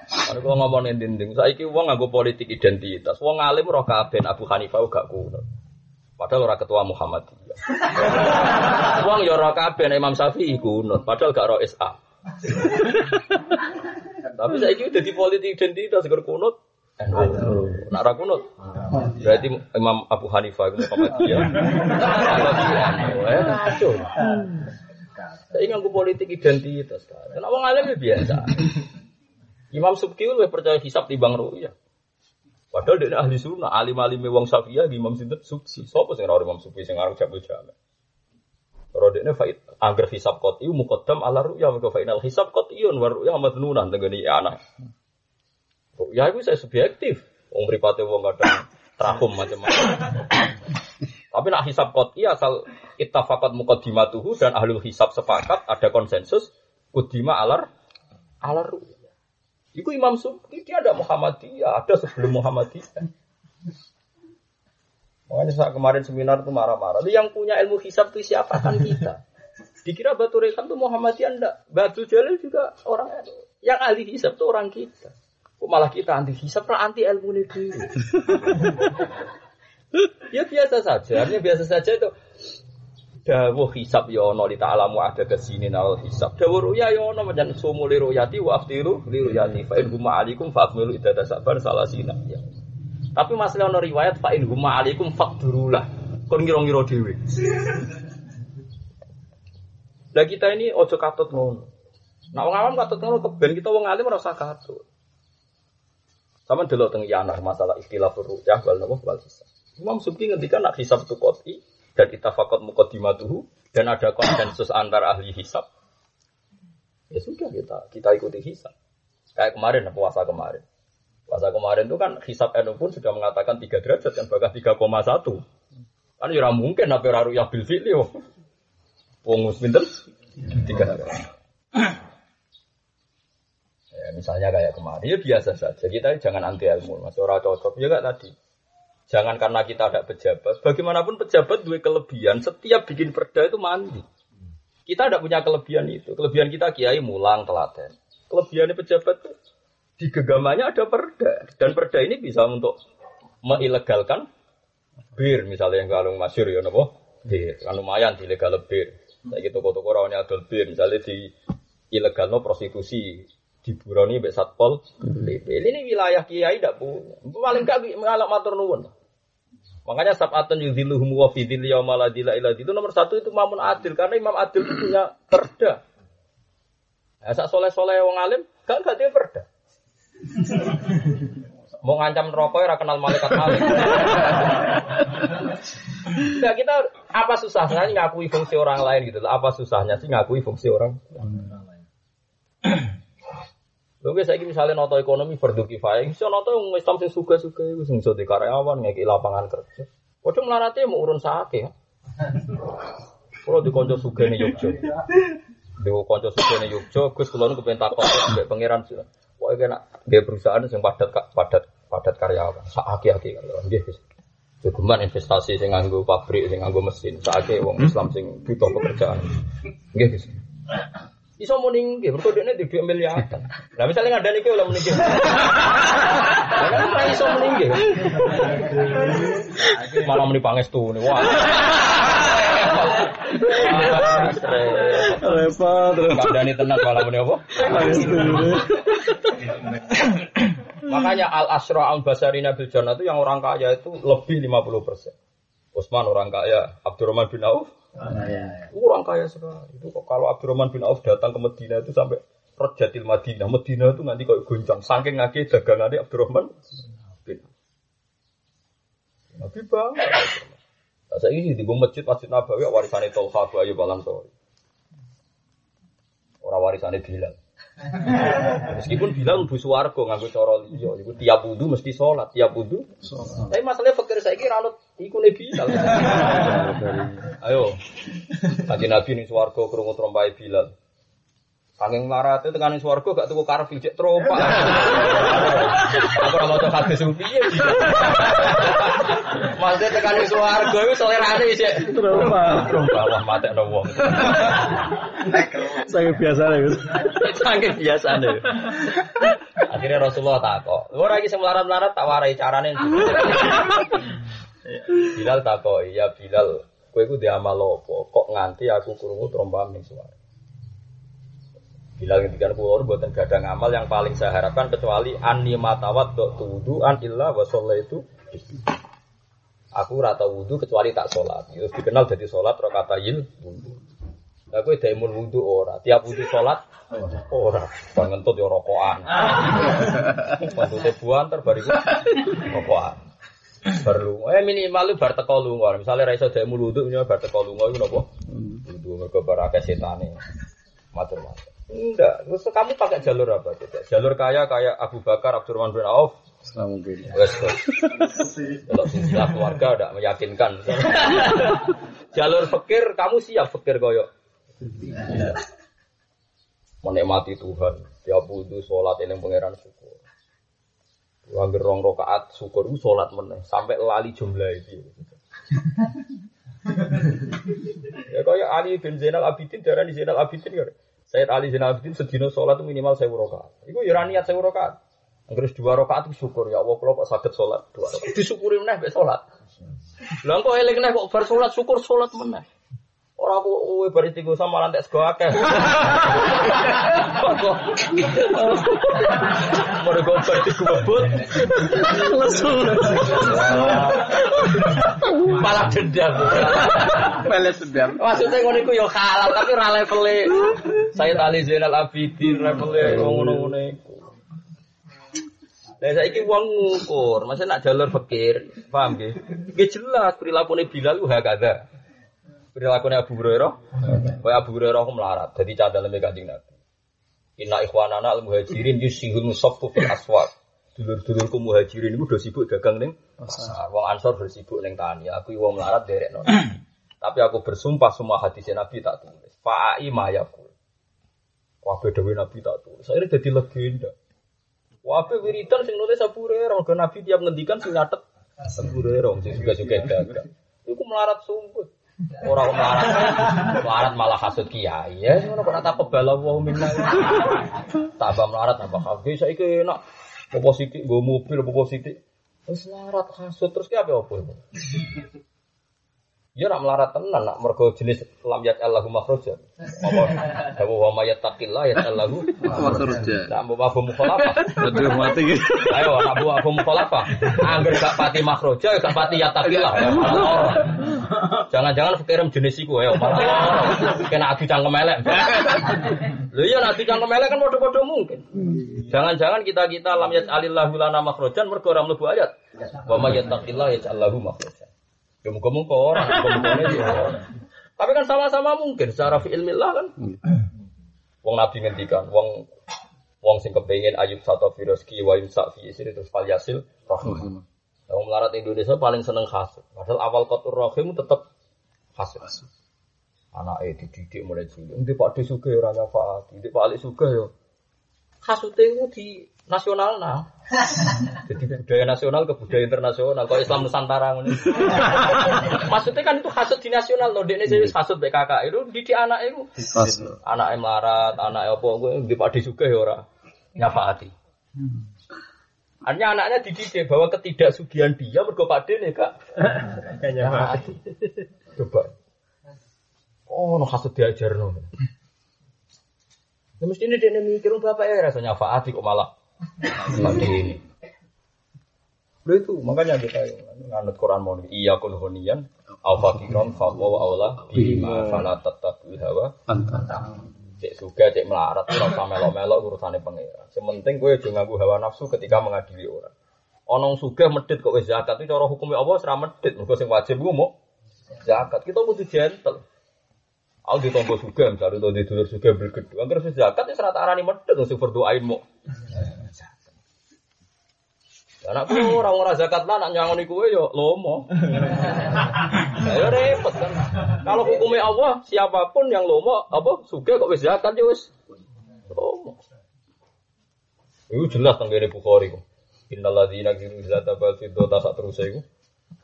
Ana kok ngomongin dinding, saiki wong nganggo politik identitas. Wong alim roh kabeh Abu Hanifah gak kunut. Padahal ora ketua Muhammadiyah. Wong ya ora kabeh Imam Syafi'i kunut, padahal gak ro SA. Tapi saiki udah di politik identitas seger kunut. Nak ora kunut. Berarti Imam Abu Hanifah itu Muhammadiyah. Eh. Saya nganggo politik identitas. Kenapa wong alim ya biasa. Imam Subki lebih percaya hisab timbang ru'yah. Padahal dia ahli sunnah, alim alim wong Syafi'iyah Imam Sinten Subki. Sopo sing ora Imam Subki sing aran Jabul Jami. Kalau dia faid angger hisab qat'i muqaddam ala ru'ya mergo fa inal hisab qat'iyun wa ru'ya madnunan tenggene anak. Ru'ya itu saya subjektif. Wong mripate wong kadang trahum macam-macam. Tapi nak hisab qat'i asal ittafaqat muqaddimatuhu dan ahlul hisab sepakat ada konsensus kudima alar alar ru'ya. Iku Imam Subki dia ada Muhammadiyah, ada sebelum Muhammadiyah. Makanya saat kemarin seminar itu marah-marah. Yang punya ilmu hisab itu siapa kan kita. Dikira Batu Rekan itu Muhammadiyah enggak. Batu Jalil juga orang yang ahli hisab itu orang kita. Kok malah kita anti hisab, lah anti ilmu ini dulu. ya biasa saja, artinya biasa saja itu dawuh hisab ya ono li ta'lamu ada ke sini nal hisab. Dawuh ruya ya ono menjan sumu li ruyati wa aftiru li ruyati. Fa in huma alaikum fa akmilu idada sabar salasina ya. Tapi masalah ono riwayat fa in huma alaikum faqdurulah kon ngira-ngira dhewe. Lah kita ini ojo katut ngono. Nah wong awam katut ngono keben kita wong alim ora usah katut. Sama delok teng yanah masalah istilah ru'yah wal napa wal hisab. Imam Subki ngendikan nak hisab itu qot'i dan itafakot muqaddimatuhu dan ada konsensus antar ahli hisab. Ya sudah kita kita ikuti hisab. Kayak kemarin puasa kemarin. Puasa kemarin itu kan hisab NU pun sudah mengatakan 3 derajat kan bahkan 3,1. Kan ya mungkin apa ora ya bil fi'li yo. Wong pinten? 3 derajat. Ya, misalnya kayak kemarin ya biasa saja. Kita jangan anti ilmu, masih ora cocok ya gak tadi. Jangan karena kita ada pejabat. Bagaimanapun pejabat dua kelebihan. Setiap bikin perda itu mandi. Kita tidak punya kelebihan itu. Kelebihan kita kiai mulang telaten. Kelebihannya pejabat itu di genggamannya ada perda. Dan perda ini bisa untuk mengilegalkan bir. Misalnya yang kalung masyur ya nopo bir. Kan lumayan dilegal bir. Saya gitu toko rawannya adol bir. Misalnya di ilegal no prostitusi di Buroni Mbak Satpol PP. Ini wilayah kiai tidak punya. Paling gak mengalami matur nuwun. Makanya sab'atun yudhiluhum wa fi dhilli yawma la dhilla illa itu nomor satu itu Mamun Adil karena Imam Adil itu punya perda. Ya, sak soleh-soleh wong alim gak gak dia perda. Mau ngancam rokok ya kenal malaikat malik. Nah, kita apa susahnya ngakui fungsi orang lain gitu. Apa susahnya sih ngakui fungsi orang Lho guys, saya misalnya noto ekonomi fardu kifayah, bisa noto yang Islam sing suka-suka itu sing di karyawan ngeki lapangan kerja. Padahal melarate mau urun sake. Kalau di konco suga nih Yogyo, di konco suga nih Yogyo, Gus nu kepengen takut mbek pangeran sih. Wah, kena dia perusahaan yang padat padat padat karyawan, aki kan, nggih Gus. Cukuman investasi sing nganggo pabrik, sing nganggo mesin, sakake wong Islam sing butuh pekerjaan. Nggih Gus. Iso muni nggih, mergo dekne di dhuwit miliaran. Lah misalnya ngandani kowe oleh muni nggih. Lah kan ora iso muni nggih. Malah muni pangestu nih. Wah. Ah. Repot terus. Ngandani tenan malah muni apa? Makanya al asra al basarina bil jannah itu yang orang kaya itu lebih 50 persen. Utsman orang kaya, Abdurrahman bin Auf orang kaya sekali. Itu kok kalau Abdurrahman bin Auf datang ke Medina itu sampai Rojatil Madinah. Medina itu nanti kayak goncang. Saking ngake dagangannya Abdurrahman bin Auf. Nabi. Nah, saya ini di masjid Masjid Nabawi warisannya Tolha Abu Ayyub Al Ansori. Orang warisannya Bilal. Meskipun Bilal mlebu swarga nganggo cara liya, iku tiap wudu mesti sholat, tiap wudu. Tapi masalahnya fakir saiki ra anut iku ne Bilal. Ayo. Kanji Nabi ning swarga krungu trompahe Bilal. Saking marate tekan ning swarga gak tuku karpil cek trompak. Aku ora maca hadis piye. Maksudnya tekan ning swarga iku selerane cek Trauma. trompak wah matekno wong. Sangat biasa ya. Gus. Saking biasane. Akhirnya Rasulullah takok. Ora iki sing melarat-melarat tak warai carane. Bilal takok, "Ya Bilal, kowe iku diamal apa? Kok nganti aku krungu trompam ning suara?" Bilal ngendikan kula mboten gadang amal yang paling saya harapkan kecuali ani matawat dok tudu an illa wa itu Aku rata wudhu kecuali tak sholat. Itu dikenal jadi sholat rokatayil wudhu. Lah kowe daimul wudu ora, tiap wudu salat ora. Bang ngentut yo rokokan. Ngentute buan terbariku rokokan. Perlu, eh minimal lu bar teko lunga. Misale ra iso daimul wudu minimal bar teko lunga iku napa? Wudu mergo bar akeh setane. Matur-matur. Enggak, terus kamu pakai jalur apa? Tidak. Jalur kaya kayak Abu Bakar, Abdurrahman bin Auf, Selama mungkin. Wes. Kalau silsilah keluarga tidak meyakinkan. Jalur fakir, kamu siap fakir koyo. Menikmati Tuhan. Tiap wudhu, sholat, eling pangeran syukur. Wanggir rong rokaat syukur sholat meneh sampai lali jumlah itu. ya kaya Ali bin Zainal Abidin darah di Zainal Abidin kan. Sayyid Ali Zainal Abidin sedino sholat minimal saya rokaat. Iku ya niat saya rokaat. Terus dua rakaat itu syukur ya Allah kalau kok sakit sholat dua rakaat. Disyukuri meneh mek sholat. Lah kok eling neh kok bar sholat syukur sholat meneh. Ora aku kowe bar istighosah malah entek sego akeh. Kok Mergo bar dikubut malah dendam. Pelet sedang. Maksudnya ngono iku ya halal tapi ora levele Sayyid Ali Zainal Abidin levele ngono-ngono iku. Lah saiki wong ngukur, masa nak jalur fakir, paham nggih? Nggih jelas perilakune Bilal ku hakada. Perilakune Abu Hurairah, kaya Abu Hurairah ku melarat, dadi cadalane Kanjeng Nabi. Inna ikhwanana al muhajirin yusihul musaffu fil aswaq. Dulur-dulurku muhajirin iku do sibuk dagang ning pasar. Wong Ansor do sibuk ning tani. Aku wong melarat derek Tapi aku bersumpah semua hadis Nabi tak tulis. Fa'ai mayakul. Kabeh dawuh Nabi tak tulis. Saya jadi legenda. Wabe wiridan sing nulis Abu Hurairah, Nabi tiap ngendikan sing nyatet Abu Hurairah sing juga-juga dagang. Iku melarat sumput. Ora kok melarat. Melarat malah hasud kiai. Ya ngono kok tak kebala wa minna. Tambah melarat tambah kabeh saiki enak. Apa sithik nggo mobil apa sithik. Wis melarat hasud terus ki apa apa itu? Ya nak melarat tenan nak mergo jenis lam yat Allahu makhraja. Apa dawu wa may yattaqillah yat Allahu Makhraja. Nak mbok abu mukhalafah. Aduh mati gitu. Ayo nak mbok abu mukhalafah. Angger gak pati makhraja gak pati yattaqillah. Ya. Jangan-jangan fikiran jenis iku ya. Kena adu cangkem elek. Lho iya adu cangkem elek kan padha-padha mungkin. Jangan-jangan kita-kita lam yat alillahu lana makhrajan mergo ora mlebu ayat. Wa may yattaqillah yat Allahu makhrajan. Ya muka-mukanya dia orang. Tapi kan sama-sama mungkin secara fi'ilmillah kan. Wong Nabi ngendikan, wong wong sing kepengin ayub satu firoski wa yumsak fi isri terus fal yasil. Wong melarat Indonesia paling seneng hasud. Padahal awal kotor rahim tetep hasud. Anak eh dididik mulai cilik. Nanti Pak De Suge ora nyafaat, nanti Pak Ali Suge yo Kasute itu di nasional nah. Jadi budaya nasional ke budaya internasional. Kalau Islam Nusantara ngono. Maksudnya kan itu hasut di nasional loh. Dia ini hasut BKK itu di, di anak itu. Anak melarat, anak apa gue di padi juga ya ora. Nyafaati. Artinya anaknya dididik bahwa ketidaksugihan dia mergo pade nih kak. Kayaknya Nyafaati. Coba. Oh, no hasut diajar no. Ya mesti ini dia mikir bapak ya rasanya faati kok malah pade ini. Lo itu makanya kita nganut Quran mau iya kul hunian al fakiron fa wa aula bima fala tattabil hawa Pantang. Cek suga cek melarat ora usah melok-melok urusane pangeran. Sementing kowe aja nganggo hawa nafsu ketika mengadili orang. Ono suga medit kok zakat itu cara hukumnya Allah ora medit, mergo sing wajib ku mau zakat. Kita kudu gentle. Aku ditompo suga misalnya itu di dulur suga bergedu. Angger wis zakat wis rata arani medit sing berdoain mau. Anak ku ora ora zakat lah nak nyangoni kowe yo lomo. Ya repot kan. Kalau hukumnya Allah siapa pun yang lomo apa suga kok wis zakat ya wis lomo. Itu jelas tenggene Bukhari ku. Innal ladzina kiru zata bal fiddata sak terus iku.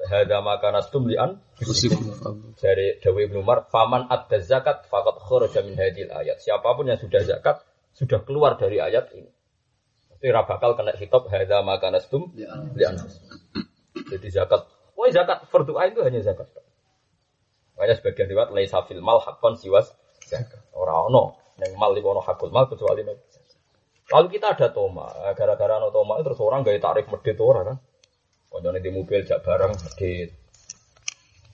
Hada maka nastum lian dari Dawi Ibn Umar, faman adda zakat fakat kharaja min hadil ayat. Siapa pun yang sudah zakat sudah keluar dari ayat ini. Ora bakal kena hitop hadza maka nastum li anfus. Jadi zakat, wah zakat fardu ain itu hanya zakat. Makanya sebagian riwayat laisa fil mal hakon siwas zakat. Ora ono ning mal iku ono hakul mal kecuali zakat. Lalu kita ada toma, gara-gara ono toma terus orang gaya tarif medit ora kan. Koncone di mobil jak barang medit.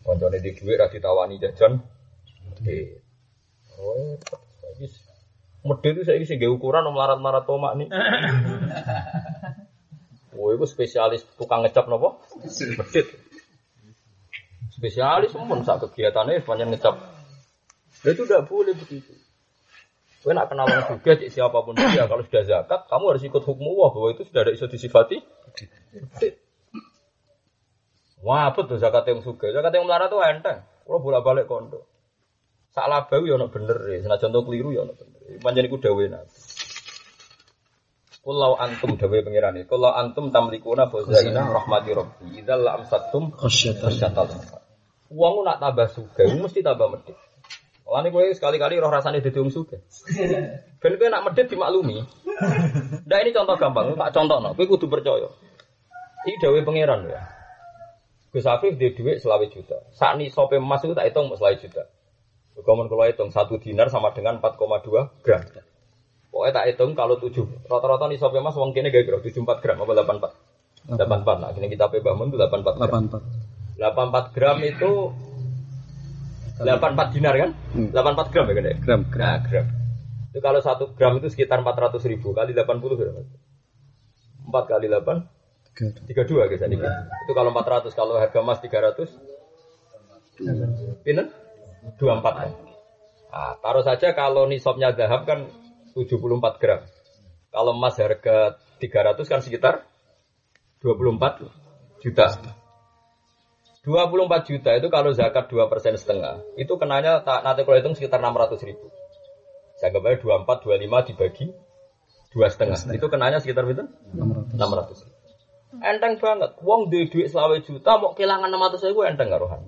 Koncone di duit ra ditawani jajan medit. Oh, bagus. Medit itu saya sing ukuran melarat-melarat tomak nih. Oh, itu spesialis tukang ngecap nopo? Medit. Spesialis pun sak kegiatannya sepanjang ngecap. Nah, itu tidak boleh begitu. Kau nak kenal orang juga cik siapa pun dia kalau sudah zakat kamu harus ikut hukum Allah bahwa itu sudah ada iso disifati. Wah, betul zakat yang suka. Zakat yang melarat tuh enteng. Kalau bolak balik kondo. Salah bau ya bener ya. Senajan contoh keliru ya bener. Panjang iku dawe nabi. Kulau antum dawe pengiran ini. Kulau antum tamlikuna fazaina rahmati rabbi. Idzal la amsatum khasyatal. Uang nak tambah suga, mesti tambah medit. Mulane kowe sekali-kali roh rasane dadi wong suga. Ben kowe nak medit dimaklumi. Nah ini contoh gampang, tak contohno. Kowe kudu percaya. Iki dawe pangeran ya. Gus Afif dia duit selawe juta. Saat ini sope emas itu tak hitung selawe juta. Komen kalau hitung satu dinar sama dengan 4,2 gram. Pokoknya tak hitung kalau tujuh rata-rata nih sope emas uang kini gak gram tujuh empat gram apa delapan empat delapan empat. Nah kini kita pe bangun itu delapan empat gram. 84. Delapan empat gram itu delapan empat dinar kan? Hmm. Delapan empat gram ya kan? Gram, gram. Nah, gram. Itu kalau satu gram itu sekitar empat ratus ribu kali delapan puluh berapa? Empat kali delapan Tiga. 32 guys ini. Itu kalau 400, kalau harga emas 300 Pinten? 24 kan. Nah, taruh saja kalau nisabnya zahab kan 74 gram. Kalau emas harga 300 kan sekitar 24 juta. 24 juta itu kalau zakat 2 persen setengah, itu kenanya tak nanti kalau hitung sekitar 600 ribu. Saya anggap aja 24, 25 dibagi dua setengah. Itu kenanya sekitar itu 600. 600 ribu. Enteng banget. Wong duit duit selawe juta mau kehilangan 600 ribu enteng gak rohan.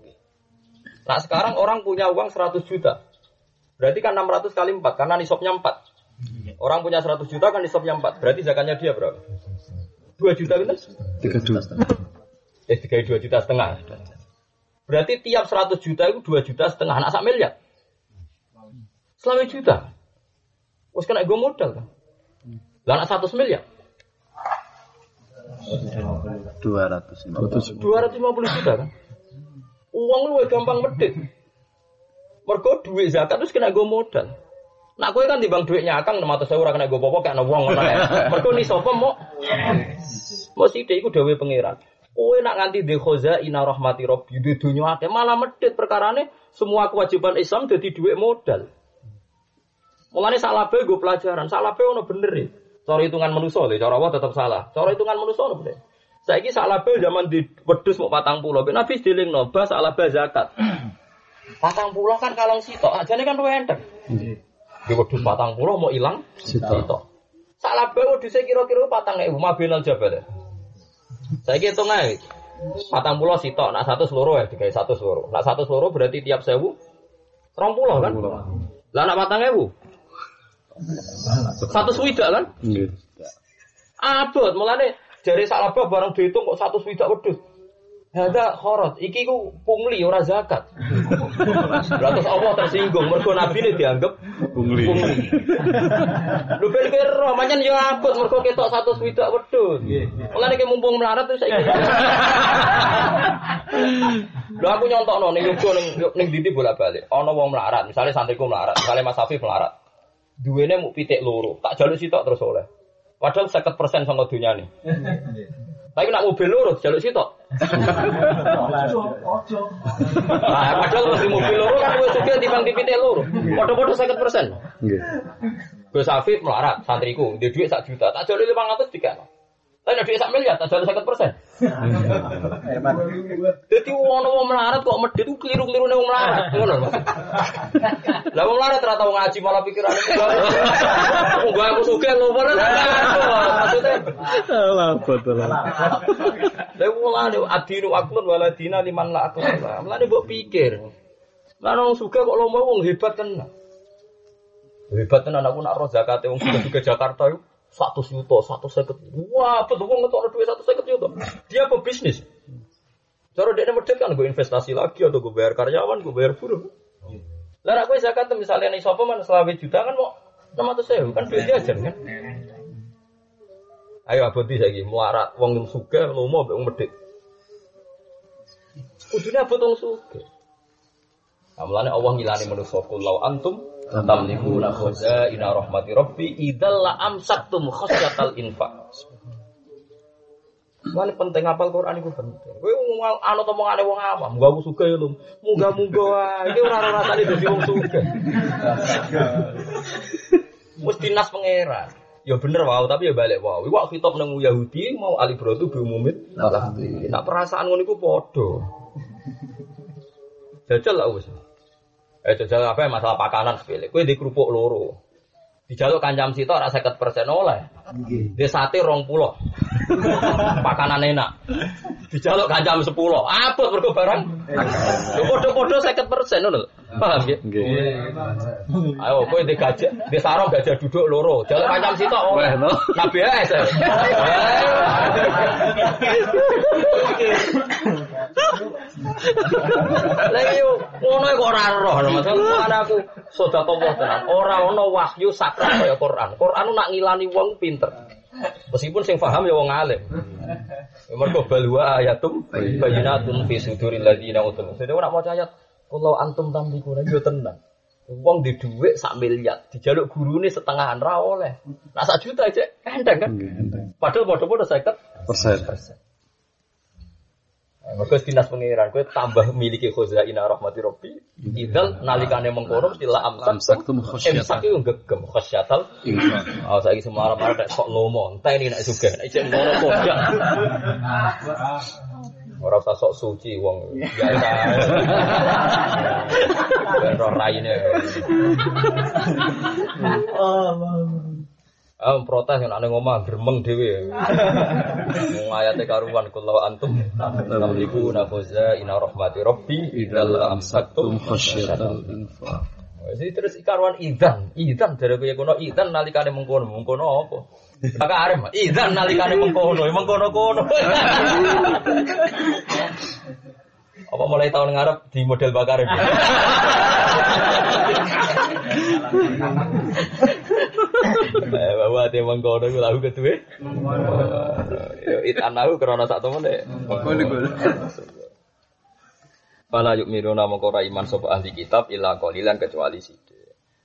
Nah sekarang orang punya uang 100 juta. Berarti kan 600 kali 4 karena nisabnya 4. Orang punya 100 juta kan nisabnya 4. Berarti zakatnya dia berapa? 2 juta bener? Tiga dua. Eh 3 2 juta setengah. Berarti tiap 100 juta itu 2 juta setengah. Anak sak miliar. Selawe juta. Wes kena gue modal kan. Lah anak 100 miliar. Dua ratus. 250 juta kan. Uang lu gampang medit. Mergo duit zakat terus kena gue modal. Nah, gue kan timbang duitnya akang 600 saya ora kena gue popok kayak uang ngono. Mergo ni sapa mau mau sithik iku dawuhe pangeran. Kowe nak nganti de khoza ina rahmati rabbi di dunya akeh malah medit perkarane semua kewajiban Islam jadi duit modal. Mulane salah bae gue pelajaran, salah bae ono bener e. Cara hitungan manusia lho, cara Allah tetap salah. Cara hitungan manusia ono bener. Saiki salah bae zaman di wedhus mau patang pulau. Nabi dilingno bas salah bae zakat. Patang pulau kan kalong sitok, ajane kan luwih enteng. Di wedhus patang pulau mau ilang Sitok. sitok. laba wedhus kira-kira 4000 mabinal jabal. Saiki hitung ae. Patang pulau sitok, nak satu seluruh ya, dikai satu seluruh. Nak satu seluruh berarti tiap sewu, rong pulau kan? Lah nak patang ewu, satu swidak kan? Nggih. Abot, mulane jari salabah barang dihitung kok satu swidak wedhus. Hada khorot, iki ku pungli ora zakat. Terus Allah tersinggung, mergo nabi ini dianggap Pungli. pungli. Lu ben kowe ro, pancen yo abot mergo ketok satu swidak wedhus. Mulane ki mumpung melarat terus saiki. Lho aku nyontokno ning yoga ning ning ndi bolak-balik. Ana wong melarat, misalnya santriku melarat, misalnya Mas Afif melarat. Duwene mu pitik loro, tak jaluk sitok terus oleh. Padahal 50% sama dunyane. Tapi nak mobil loro jaluk sitok. Nah, padahal mesti mobil loro kan gue juga timbang pitik loro. Padha-padha 50%. Nggih. Gus Afif melarat santriku, dia duit sak juta, tak jaluk 500 tiga. Tapi ada sak miliar, tak jaluk 50 persen. Jadi wong wong melarat kok medit itu keliru-keliru nih wong melarat, ngono Mas. Lah wong melarat ora tau ngaji malah pikirane enggak aku suka lho bener. Maksudnya Alah, betul. Lah wong lane adinu aklun waladina liman la akal. Mulane mbok pikir. Lah wong suka kok lomba wong hebat tenan. Hebat tenan aku nak roh zakate wong suka juga Jakarta itu satu juta, satu seket. Wah, betul wong ngetokno duit satu seket juta. Dia pebisnis. Cara dia medit kan gue investasi lagi atau gue bayar karyawan, gue bayar buruh. Lah kowe zakat misalnya nih sapa man selawe juta kan mau 600 sewu kan duit jajan kan. Ayo aboti saiki melarat wong sugih lomo mbek wong medhit. Kudune abot wong sugih. Amlane Allah ngilani manusa kullau antum tamlikuna khazaina rahmati rabbi idzal la amsaktum khasyatal infaq. Mana penting apal Quran itu penting. Kowe ngomong anut omongane wong awam, muga aku suka ya lho. Muga-muga wae iki ora ora rasane dadi wong suka. Mesti nas pangeran. Ya bener wow, tapi ya balik wow. Iku kitab nang Yahudi mau ali brotu bi umumit. Nah perasaan ngono iku padha. Jajal lah wis. Eh jajal apa ya masalah pakanan sepele. Kowe di kerupuk loro. Dijaluk kancam sitok ora 50% oleh. Dia sate rong pulau. Pakanan enak. Dijaluk kancam sepuluh. Apa mergo barang? Padha-padha 50% ngono lho. Paham ya? Ayo kowe di gajah, di sarong gajah duduk loro. Jaluk kancam sitok oleh. Nabi AS. ya. Lagi yo ngono kok ora roh masalah aku sedekah tenan. Ora ono wahyu sakral kaya Quran. Quran nak ngilani wong pinter. Meskipun sing paham ya wong alim. Mergo balwa ayatum bayyinatun fi suduril ladina utul. Jadi ora maca ayat kalau antum tamlikuna yo tenang. Wong di dhuwit sak miliar, dijaluk gurune setengahan ra oleh. Nah sak juta aja endang kan. Enteng. Padahal padha-padha 50 Persen. Mereka dinas pengiran, kue tambah miliki khuzaina rahmati rabbi. Idal nalikane mengkono sila amsak. Amsaktum khasyatan. Imsak itu gegem khasyatal. Infak. Oh saiki semua marah nek sok lomo, entah ini nek juga, nek cek ngono kodak. Ora usah sok suci wong biasa. Ben roh raine. Ah protes yang aneh ngomong geremeng. Wong ayate karuan kullu antum tamliku nafuza ina rahmati rabbi idal amsaktum khasyatal. Jadi terus karuan idan, idan dari kaya kono idan nalikane mengkono, mengkono apa? Kakak arem, idan nalikane mengkono, ya mengkono kono. Apa mulai tahun ngarep di model bakar ini? Eh, bahwa dia mengkono itu lagu kedua. Yo it anahu karena sak temen deh. Fala yuk miruna mengkora iman sopa ahli kitab illa qalilan kecuali sithik.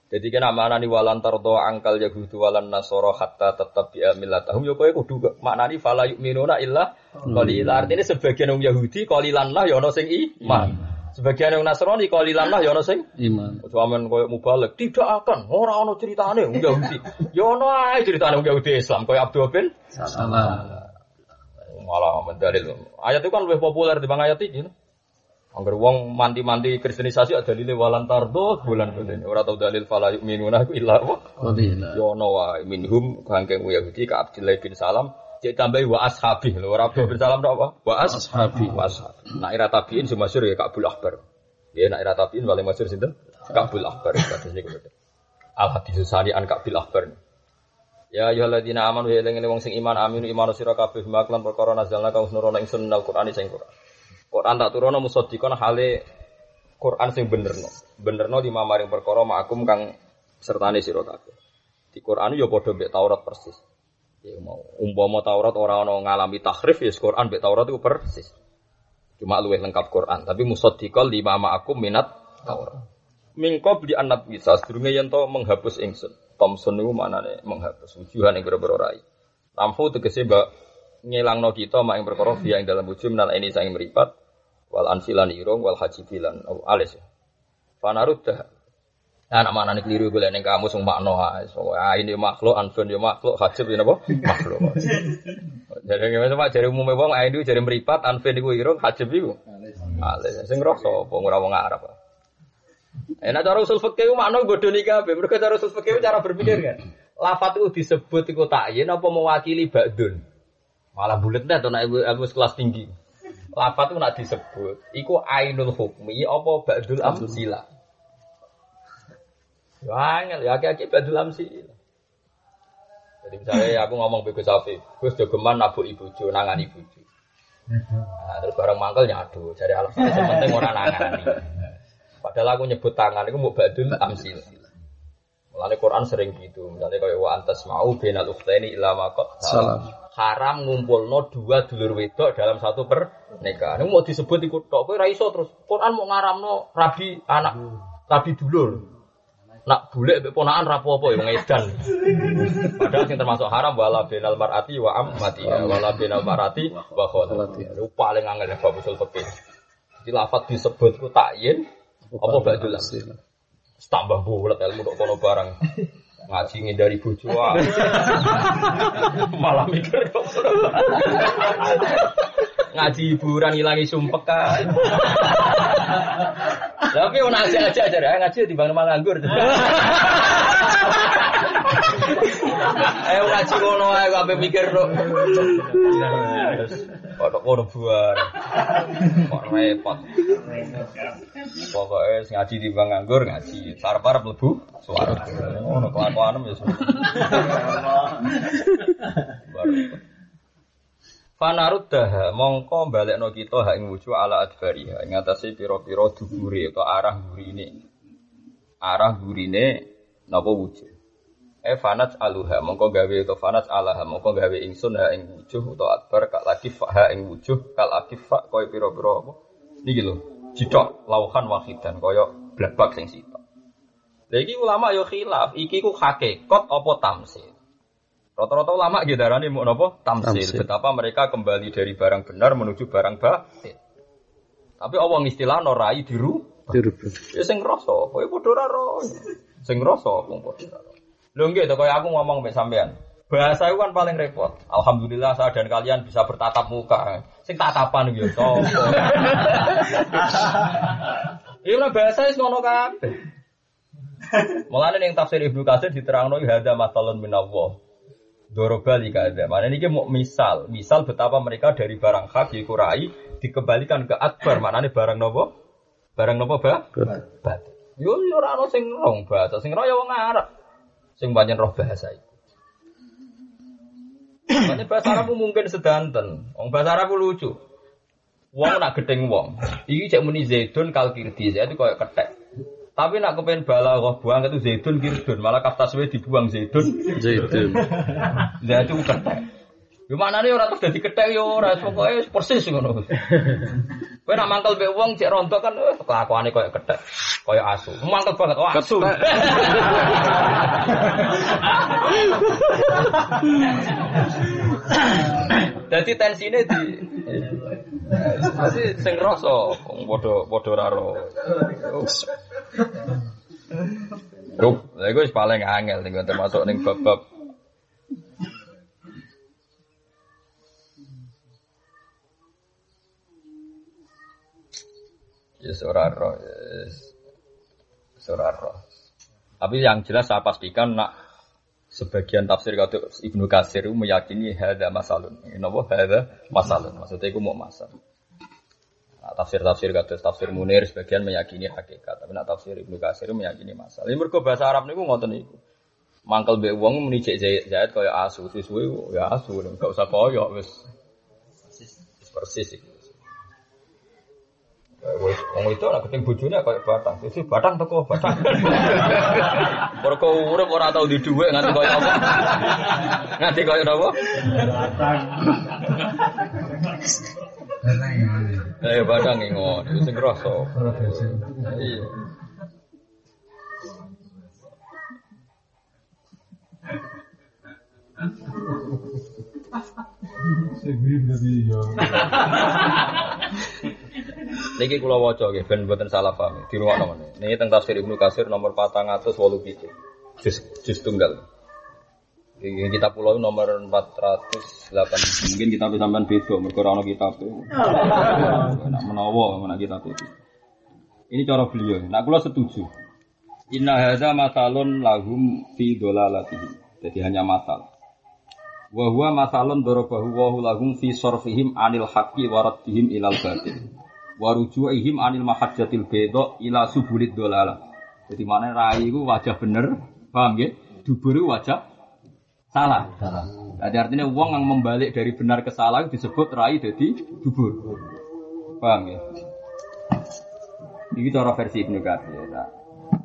Jadi kena mana nih walan tardo angkal yahudu walan nasoro hatta tetap bi millatahum yo kowe kudu maknani fala yuk miruna illa qalilan. Artinya sebagian orang Yahudi qalilan lah ya ono sing iman. Sebagian orang Nasrani qalilan lah ya ono sing Iman. Cuman koyo mubalek tidak akan ora ono ceritane wong Yahudi. Ya ono ae ceritane wong Yahudi Islam koyo Abdul bin Salah. malah mendalil. Ayat itu kan lebih populer dibanding ayat ini. Angger wong manti-manti kristenisasi ada dalile walan tardo bulan bulan ora tau dalil fala yu'minuna illa wa yo ono wae minhum kangkeng Yahudi ka Abdullah bin Salam cek tambahi wa ashabi lho ora Abdullah bin Salam tok apa wa as Ashabi. wa ashabi nah ira tabiin sing masyhur ya Ka'bul Akbar ya nak ira tabiin paling masyhur sinten Ka'bul Akbar kados niku al hadis sani an Ka'bul Akbar Ya ayyuhalladzina amanu ya eling wong sing iman aminu iman sira kabeh maklan perkara nazalna kang nurono ingsun nal Qur'ani sing Qur'an Quran tak turono musaddiqon hale Quran sing benerno. Benerno di mamaring perkara makum kang sertane sira kabeh. Di Quran ya padha mbek Taurat persis. Ya mau umpama Taurat ora ana ngalami tahrif ya Quran mbek Taurat itu persis. Cuma luwih lengkap Quran, tapi musaddiqol lima ma'akum minat Taurat. Mingko beli anak bisa, sedurunge yen to menghapus ingsun. Thompson niku manane menghapus wujuhan ing boro rai. Lampu tegese mbak ngilangno kita mak ing perkara fiya ing dalam wujud menal ini saing meripat wal ansilan irung wal hajibilan oh, alis. Fanaruddah Nah, anak mana nih keliru gue ning kamu sing makno. So, ah ini makhluk, anfun yo makhluk, hajib ini apa? Makhluk. Jadi gimana Pak? Jadi umumnya wong ae jadi meripat, anfun iku irung, hajib iku. Alis. Sing roh sapa ora wong Arab. Enak cara usul fikih makna godho iki kabeh. Mergo cara usul fikih cara berpikir kan. Lafat itu disebut iku takyin apa mewakili ba'dun. Malah to nek aku aku wis kelas tinggi. Lafat itu nak disebut iku ainul hukmi apa ba'dul amsila. Ya angel ya akeh ba'dul amsila. Jadi misalnya aku ngomong ke Gus Afif, Gus jogeman nabuk ibu jo, nangani ibu jo. Nah, terus bareng mangkel nyadu, jadi alasannya sepenting orang nangani. Padahal aku nyebut tangan itu mau badul amsil. Mulane Quran sering gitu. Misalnya kayak wa antas mau benal ukhtaini ila maqat Salam. Haram ngumpulno dua dulur wedok dalam satu pernikahan. Ini mau disebut ikut tok. Kowe ra iso terus Quran mau ngaramno rabi anak rabi dulur. Nak bule mbek ponakan ra apa-apa ya ngedan. Padahal sing termasuk haram wala benal mar'ati wa ammati wala benal mar'ati wa khalati. Itu paling angel ya bab usul fikih. Jadi lafat disebut ku takyin apa badul amsil. Tambah bulat ilmu kok kono barang. Ngaji ngindari bojo ah. Malah mikir. Ngaji hiburan ngilangi sumpek kan. Tapi ono aja aja aja ya ngaji di bang malah nganggur. Ayo ngaji ngono ae kok mikir kok. Kok kono buar. Kok repot. Pokoknya sing ngaji di bang nganggur ngaji. Parep-parep mlebu suara. Ono kelakuanem ya. Baru. Fanarud daha mongko balekno kita hak ing wujuh ala adbariha ing atase pira-pira dubure atau arah gurine. Arah gurine napa wujuh. E fanat aluha mongko gawe to fanat alaha mongko gawe ingsun ha ing wujuh utawa adbar kal lagi ha ing wujuh kal akifa koyo pira-pira apa. Niki lho, jidok lauhan wahidan kaya blabak sing sitok. Lha iki ulama yo khilaf, iki ku hakikat apa tamsil. Rata-rata ulama gitu darani mau nopo tamsil. Tamsil. Betapa mereka kembali dari barang benar menuju barang batil. Tapi Allah istilah norai diru. Dirubah. Ya sing rasa, kowe padha ora ro. Sing rasa wong padha ora ro. Lho nggih to kaya aku ngomong mek sampean. Bahasa itu kan paling repot. Alhamdulillah saya dan kalian bisa bertatap muka. Sing tatapan gitu. Iya bahasa wis ngono kabeh. Mulane ning tafsir Ibnu Katsir diterangno hadza matalun minallah. Dorobali kada. Mana ini mau misal, misal betapa mereka dari barang hak yaiku rai dikembalikan ke akbar. Mana ini barang nopo? Barang nopo ba? Bat. Yo yo ora ono sing rong bahasa, sing roh ya wong Arab. Sing banyak roh bahasa itu. Makanya bahasa Arab mungkin sedanten. Wong bahasa Arab lucu. Wong nak gedeng wong. Iki cek muni zaidun kal kirdi, itu koyo kethek. Tapi nak kepengen balaghah buang itu zaidun kirdun, malah kaftaswe dibuang zaidun Zaitun. Lah itu ketek. Yo maknane ora terus dadi ketek yo ora pokoke persis ngono. Kowe nak mangkel mbek wong cek rontok kan eh, kelakuane koyo ketek, koyo asu. Mangkel banget, oh asu. Jadi tensine di Pasti sing rasa wong padha padha ora ro. Rup, wis paling angel ning termasuk ning bab-bab Ya ora roh. Roh. Tapi yang jelas saya pastikan nak sebagian tafsir kata Ibnu Katsir itu meyakini hada masalun. Napa hada masalun? Maksudnya itu mau masal. Nah, tafsir-tafsir kata tafsir Munir sebagian meyakini hakikat, tapi nak tafsir Ibnu Katsir meyakini masal. Ini mergo bahasa Arab niku ngoten niku. Mangkel mbek wong muni zait zait kaya asu, suwe ya asu, enggak usah koyo wis persis iki. Wong itu ora keting bojone kaya batang. Sisi batang teko batang. Mergo urip ora tau di dhuwit nganti kaya apa? Nganti kaya napa? Eh iki ngono, sing krasa. Iya. Niki kula waca nggih ben mboten salah paham. Di ruang nomor Niki teng tafsir Ibnu Katsir nomor 487. Juz juz tunggal. Ini kitab pulau nomor 408 mungkin kita sampean beda mergo ora ono kitab. Nak menawa mana kitab itu. Ini cara beliau. Nah kula setuju. Inna hadza matalun lahum fi dolalatihim. Jadi hanya matal. Wa huwa masalun darabahu wa lahum fi sarfihim anil haqqi wa raddihim ilal batil. Wa ruju'ihim anil mahajjatil bayda ila subulid dolala. Jadi mana rai itu wajah bener, paham ya? Dubur wajah salah. Jadi artinya uang yang membalik dari benar ke salah disebut rai jadi dubur. Paham ya? Ini cara versi Ibnu Katsir. Nah,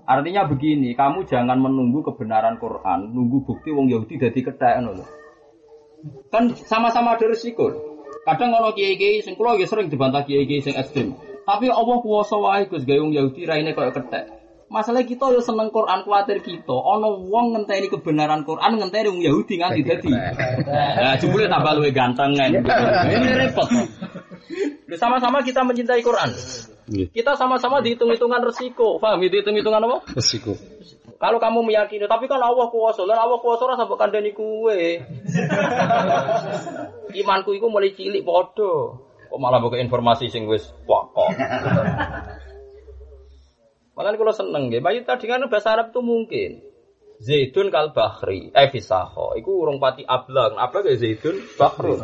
Artinya begini, kamu jangan menunggu kebenaran Quran, nunggu bukti wong Yahudi jadi ketek ngono lho. Kan sama-sama ada resiko. Kadang kalau kiai-kiai sing kula sering dibantah kiai-kiai sing ekstrem. Tapi Allah kuwasa wae Gus gawe wong Yahudi raine koyo ketek. Masalah kita yo seneng Quran kuatir kita, ana wong ngenteni kebenaran Quran ngenteni wong Yahudi nganti dadi. Nah, jebule tambah luwe ganteng kan. Ini repot. Sama-sama kita mencintai Quran. Kita sama-sama dihitung-hitungan resiko. Paham? Dihitung-hitungan apa? Resiko. Kalau kamu meyakini, tapi kan Allah kuwasa, lan Allah kuwasa ora sampe kandhani kuwe. Imanku iku mulai cilik padha. Kok malah buka informasi sing wis pokok. Makanya kalau seneng nggih, bayi tadi kan bahasa Arab itu mungkin. Zaidun kal bahri, eh fisaho. Iku urung pati ablang. Apa ya Zaidun bahrun.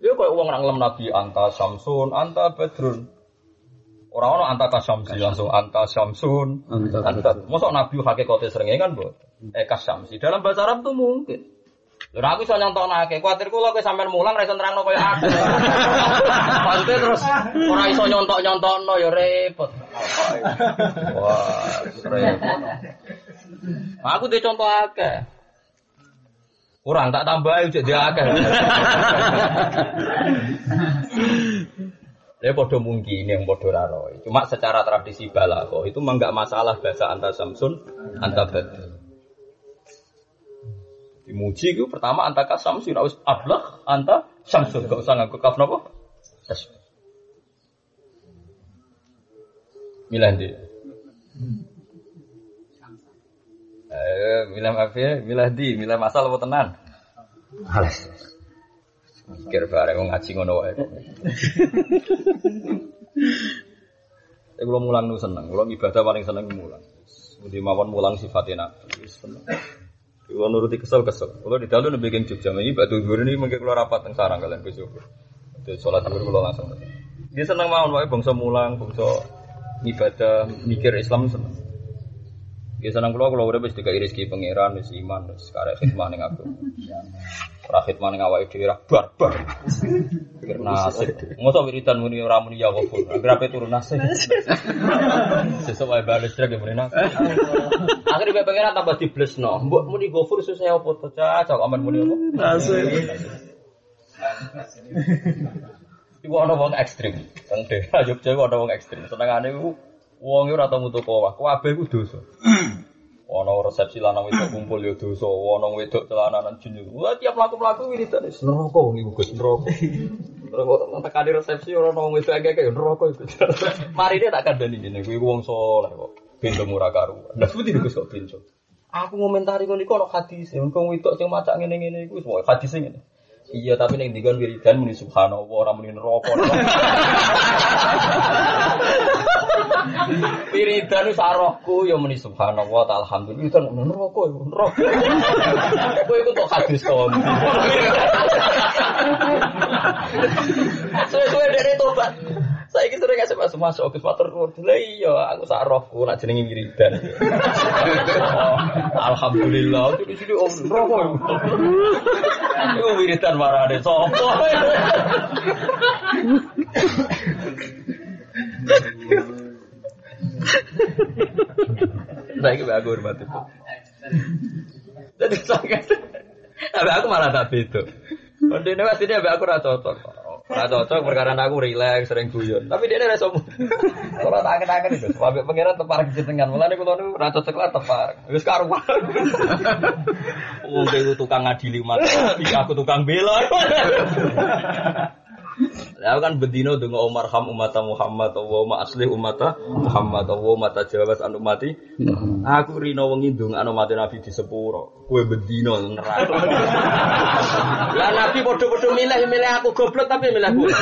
Dia kayak uang orang lem Nabi anta Samsun, anta Badrun. Orang orang anta kasamsi langsung anta Samsun, Anta anta. Masa Nabi hakikatnya seringnya kan bu? Eh kasamsi. Dalam bahasa Arab tuh mungkin. Lha aku iso nyontok nake, kuatir kula kowe sampean mulang ra iso nerangno koyo aku. Maksudnya terus ora iso nyontok-nyontokno ya repot. Wah, repot. Aku dhe contoh akeh. Kurang tak tambahi cek dia akeh. Ya podo mungkin yang podo raroi. Cuma secara tradisi balago itu mah nggak masalah bahasa anta Samsun, anta Badr. Dimuji itu pertama anta kasam sih harus ablah anta Samsun. Gak usah ngaku kaf nopo. Milah di. Eh, milah apa ya? Milah di, milah masal apa tenan? Alas. Mikir bareng wong ngaji ngono wae. Saya kalau mulang nu seneng, kalau ibadah paling seneng mulang. Di mawon mulang sifatnya nabi, seneng. Kalau nuruti kesel kesel. Kalau di dalam lebih geng Jogja, ini batu dulu ini mungkin kalau rapat teng sarang kalian besok. Itu sholat dulu kalau langsung. Dia seneng mawon wae bangsa mulang, bangsa ibadah, mikir Islam seneng. Dia seneng kalau kalau udah bisa dikai rezeki pangeran, wis iman, wis karek khidmah ning aku. Ora khidmah ning awake dhewe ra barbar. Pikir nasib. Mosok wiridan muni ora muni ya kufur. Agrape turun nasib. Sesuk wae bales trek muni nasib. Akhirnya pangeran tambah diblesno. Mbok muni gofur susah apa to, cacok aman muni apa? Nasib. Iku ana wong ekstrim. Teng daerah Jogja ana wong ekstrim. Senengane iku wong ora tau mutu kowah. Kabeh iku dosa. Ana resepsi lanang wedok kumpul ya dosa, ana wedok celananan jin. Wah tiap mlaku-mlaku wiridan wis neraka wong iku Gus neraka. Neraka tekani resepsi ora ana wong wedok akeh neraka iku. Marine tak kandhani ngene kuwi wong saleh kok. Bento murah karuan. Lah seperti Gus kok bento. Aku ngomentari ngono iku ana hadis, wong wedok sing macak ngene-ngene iku wis hadis ngene. Iya, tapi ning dikon wiridan muni subhanallah ora muni neraka. Wiridan wis arohku ya muni subhanallah ta alhamdulillah wiridan neraka ya neraka. Kowe iku tok hadis to. Suwe-suwe dari tobat. Saya ini sering ngasih masuk masuk ke matur nuwun. Lah iya, aku sak rohku nak jenenge wiridan. Oh, Alhamdulillah, itu sini om rokok. Itu wiridan marane sopo. Nah, ini aku hormat itu. Jadi saya, tapi aku malah tak beda. Kalau ini pasti dia aku rasa cocok. Ora cocok perkara aku rileks sering guyon. Tapi dia ora sombong. Kalau tak akan itu, sampai pangeran tepar kejenengan. Mulane kula niku ora cocok lah tepar. Wis karuan. Wong itu tukang ngadili umat. Iki aku tukang bela. Ya kan bedino dengan Umar ham umat Muhammad Allahumma aslih umat Muhammad Allahumma tajawaz an umati aku rino wengi ndongakno mati Nabi di sepuro kowe bedino neraka lah Nabi padha-padha milih milih aku goblok tapi milih kowe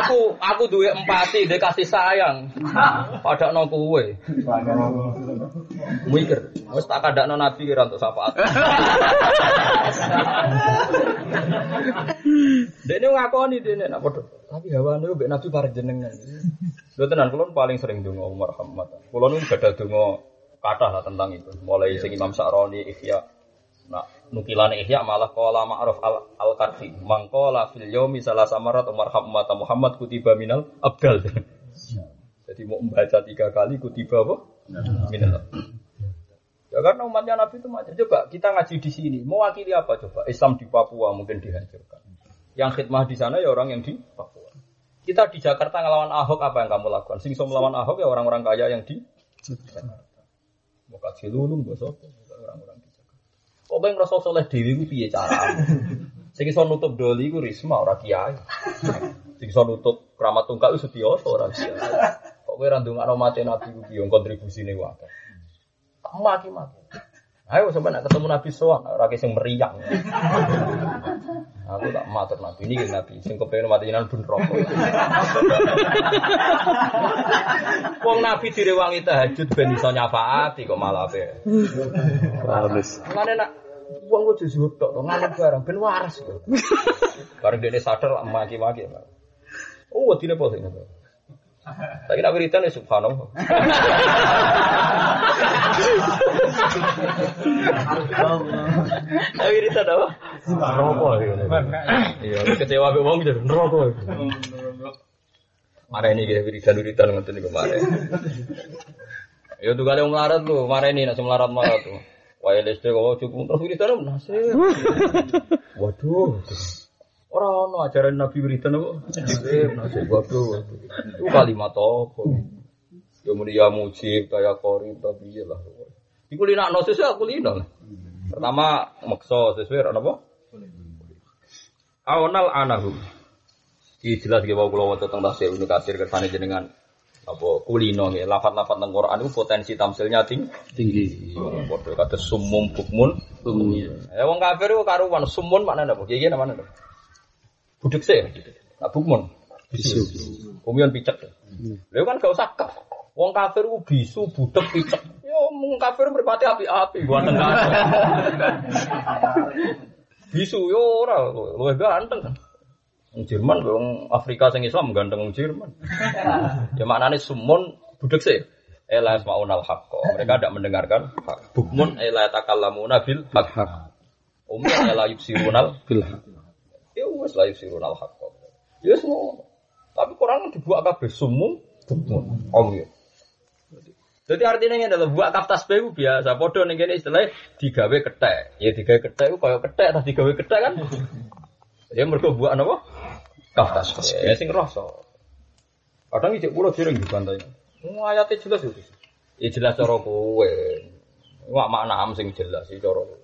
aku aku duwe empati duwe kasih sayang padakno kowe mikir wis tak kadakno Nabi kira untuk syafaat Dene ngakoni dene nak padha. Tapi hawane mbek Nabi pareng jenengan. Lho tenan kula paling sering donga Umar Muhammad. Kula nu gadah donga kathah lah tentang itu. Mulai sing Imam Sa'roni Ihya. Nah, nukilane Ihya malah qala ma'ruf al, al karfi. Mangqala fil yaumi salah samarat Umar Muhammad Muhammad kutiba minal abdal. Jadi mau membaca tiga kali kutiba apa? Minal. Ya karena umatnya Nabi itu macam coba kita ngaji di sini mewakili apa coba Islam di Papua mungkin dihancurkan. Yang khidmah di sana ya orang yang di Papua. Kita di Jakarta ngelawan Ahok apa yang kamu lakukan? Sing melawan Ahok ya orang-orang kaya yang di Jakarta. Mau kaji lulung bos orang-orang di Jakarta. Kok yang rasa soleh dewi ku piye cara? Sing iso nutup doli ku risma ora kiai. Sing iso nutup keramat tungkak itu setioso ora kiai. Kok kowe ra ndongakno mate Nabi ku piye kontribusine wae. Tak maki-maki. Ayo sampai nak ketemu Nabi soan, ora sing meriang. Aku tak matur Nabi ini Nabi sing kepengen mati jinan bun rokok. Wong Nabi direwangi tahajud ben iso nyafaati kok malah ape. Halus. Mane nak wong kudu zuhud tok to ngalih barang ben waras kok. Bareng dene sadar lah maki-maki. Oh, sing ngono. Tapi nak wiridan ya subhanallah. Nak wiridan apa? Rokok ya. Iya, kecewa be wong jadi rokok. Mare ini kita wiridan wiridan ngoten niku mare. Ya tuh kali melarat tuh, mare ini nak melarat melarat tuh. Wah, kok cukup terus wiridan nasib. Waduh. Orang ono ajaran Nabi wiridan apa? Eh, nasib waduh. Itu kalimat apa? Ya muni ya mujib kayak kori tapi ya lah. Iku lina no sesuai aku lina. Pertama makso sesuai apa? Awnal anahum. Iki jelas ge wau kula waca teng tafsir Ibnu Katsir kersane jenengan apa kulino nggih lafat-lafat teng Quran itu potensi tamsilnya tinggi. Tinggi. Padha kata sumum bukmun. Ya wong kafir ku karuan sumun maknane apa? Iki namanya apa? Budek sih. Nah, bukmun. Bisu. Kumion picek. Lha kan gak usah kaf. Wong kafir ku bisu budek picek. Ya wong kafir merpati api-api gua tengah. bisu yo ora luwih ganteng kan. Wong Jerman wong Afrika sing Islam ganteng wong Jerman. ya maknane sumun budek sih. Ela yasmauna al-haqqa. Mereka tidak mendengarkan hak. Bukmun ela yatakallamuna bil haq. Umum ela yubsirunal Bil. Ya wes la yusirun al haqqa. Ya semua. Tapi Quran dibuat kabeh sumum bukmun. Om ya. Jadi artinya ini adalah buat kaftas itu biasa. Podo nih kene istilah digawe ketek. Ya digawe ketek itu kayak ketek, tapi digawe ketek kan. Ya mereka buat apa? Kaftas. Ya sing rasa. Kadang ijek pulau sering dibantai. Oh, ayatnya jelas itu. Ya jelas cara kowe. Wah makna am sing jelas sih cara kowe.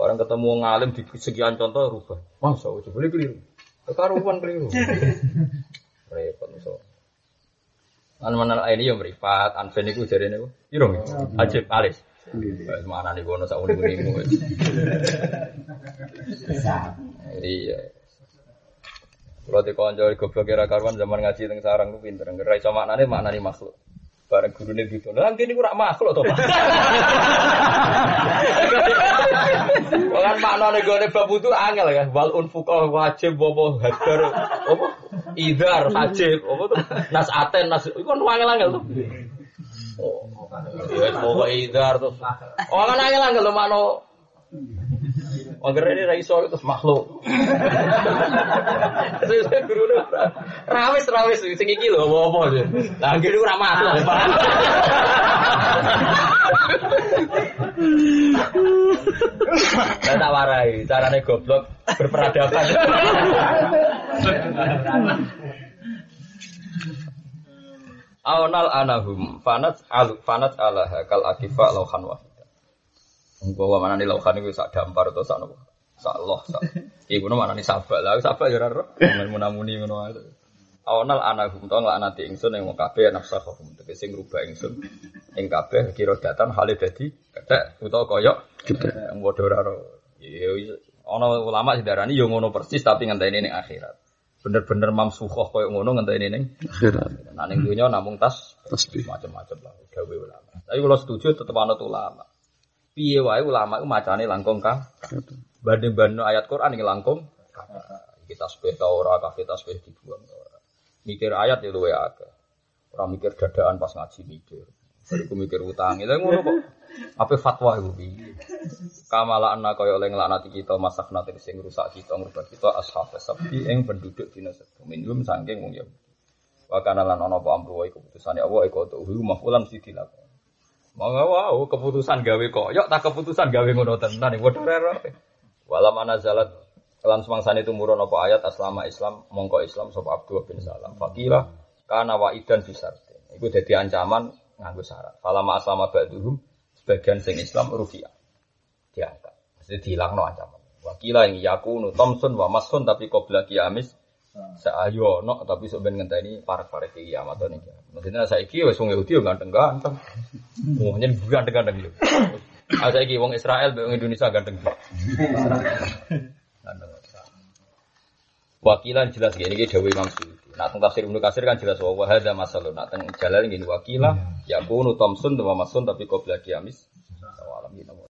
Barang ketemu wong alim di sekian contoh rubah. Masa coba boleh keliru. Kekaruan keliru. Repot so. An mana ini yang meripat, anfen itu jadi ini. Irung, ajib, alis. Mana nih bono unik unik. Iya. Kalau di konco goblok kira karuan zaman ngaji teng sarang ku pinter. Ngerai iso maknane maknane makhluk. Bareng gurune gitu. Lah kene ku rak makhluk to, Pak. Kan maknane gone bab wudu angel kan. Wal unfuqa wajib apa hadar apa idar wajib apa tuh nas aten nas iku kan angel-angel tuh. Oh, ya idar tuh. Oh kan angel-angel lho makno Angger ini ra iso terus makhluk. Terus guru rawis rawis sing iki lho apa-apa aja. Lah anggere ora. Saya tak warai, carane goblok berperadaban. Awnal anahum fanat al fanat alaha kal akifa lauhan wahida. Bahwa mana nih lauhan itu sak dampar atau sak nopo? Sak loh sak. Iku mana nih sabak lah, sabak ya raro. Menamuni ngono ae. Awnal anahum to nglaknati ingsun ing kabeh nafsahum tegese ngrubah ingsun ing kabeh kira datan hale dadi kethek utawa koyok kethek padha ora ora. Ya ana ulama sing darani ya ngono persis tapi ngenteni ning akhirat. Bener-bener mamsukhah koyo ngono ngenteni ning Akhirat. Nah ning dunya namung tas Tasbih. macam-macam lah gawe ulama. Tapi kalau setuju tetep anut ulama. Piye wae ulama iku macane langkung kang banding-banding ayat Quran iki langkung kita tasbih ta ora kafe tasbih dibuang ora. Mikir ayat ya luwe akeh. Ora mikir dadaan pas ngaji mikir. Bariku mikir utang. Lha ngono kok. Apa fatwa piye? Kamala anna kaya oleh nglaknati kita masak nate sing rusak kita ngrubah kita ashab sapi ing penduduk dina sedo. Minum saking wong ya. Wa kana lan ana apa amru wa keputusane Allah iku tuh mafulan mesti dilakoni. Monggo wow, keputusan gawe koyok tak keputusan gawe ngono tenan iki rero. Walam anazalat lan semangsane tumurun apa ayat aslama Islam mongko Islam sapa Abdullah bin Salam. Fakila kana wa idan bisarte. Iku dadi ancaman nganggo syarat. Falama aslama ba'duhum sebagian sing Islam rufiah. Diangkat. Mesti dilangno ancaman. Wakila yang yakunu Thompson wa Masun tapi qabla kiamis Saayo no tapi sebenarnya ngenteni parek-parek kiamat to niki. Maksudnya saiki wis wong Yahudi yo ganteng-ganteng. Wong nyen ganteng-ganteng yo. Ah saiki wong Israel mbek wong Indonesia ganteng. Ganteng. Wakilan jelas gini iki dawuh Imam Suyuti. Nah teng tafsir Ibnu Katsir kan jelas wa hadza masalun. Nah teng jalan gini wakila yakunu Thompson wa Masun tapi qabla kiamis. Alam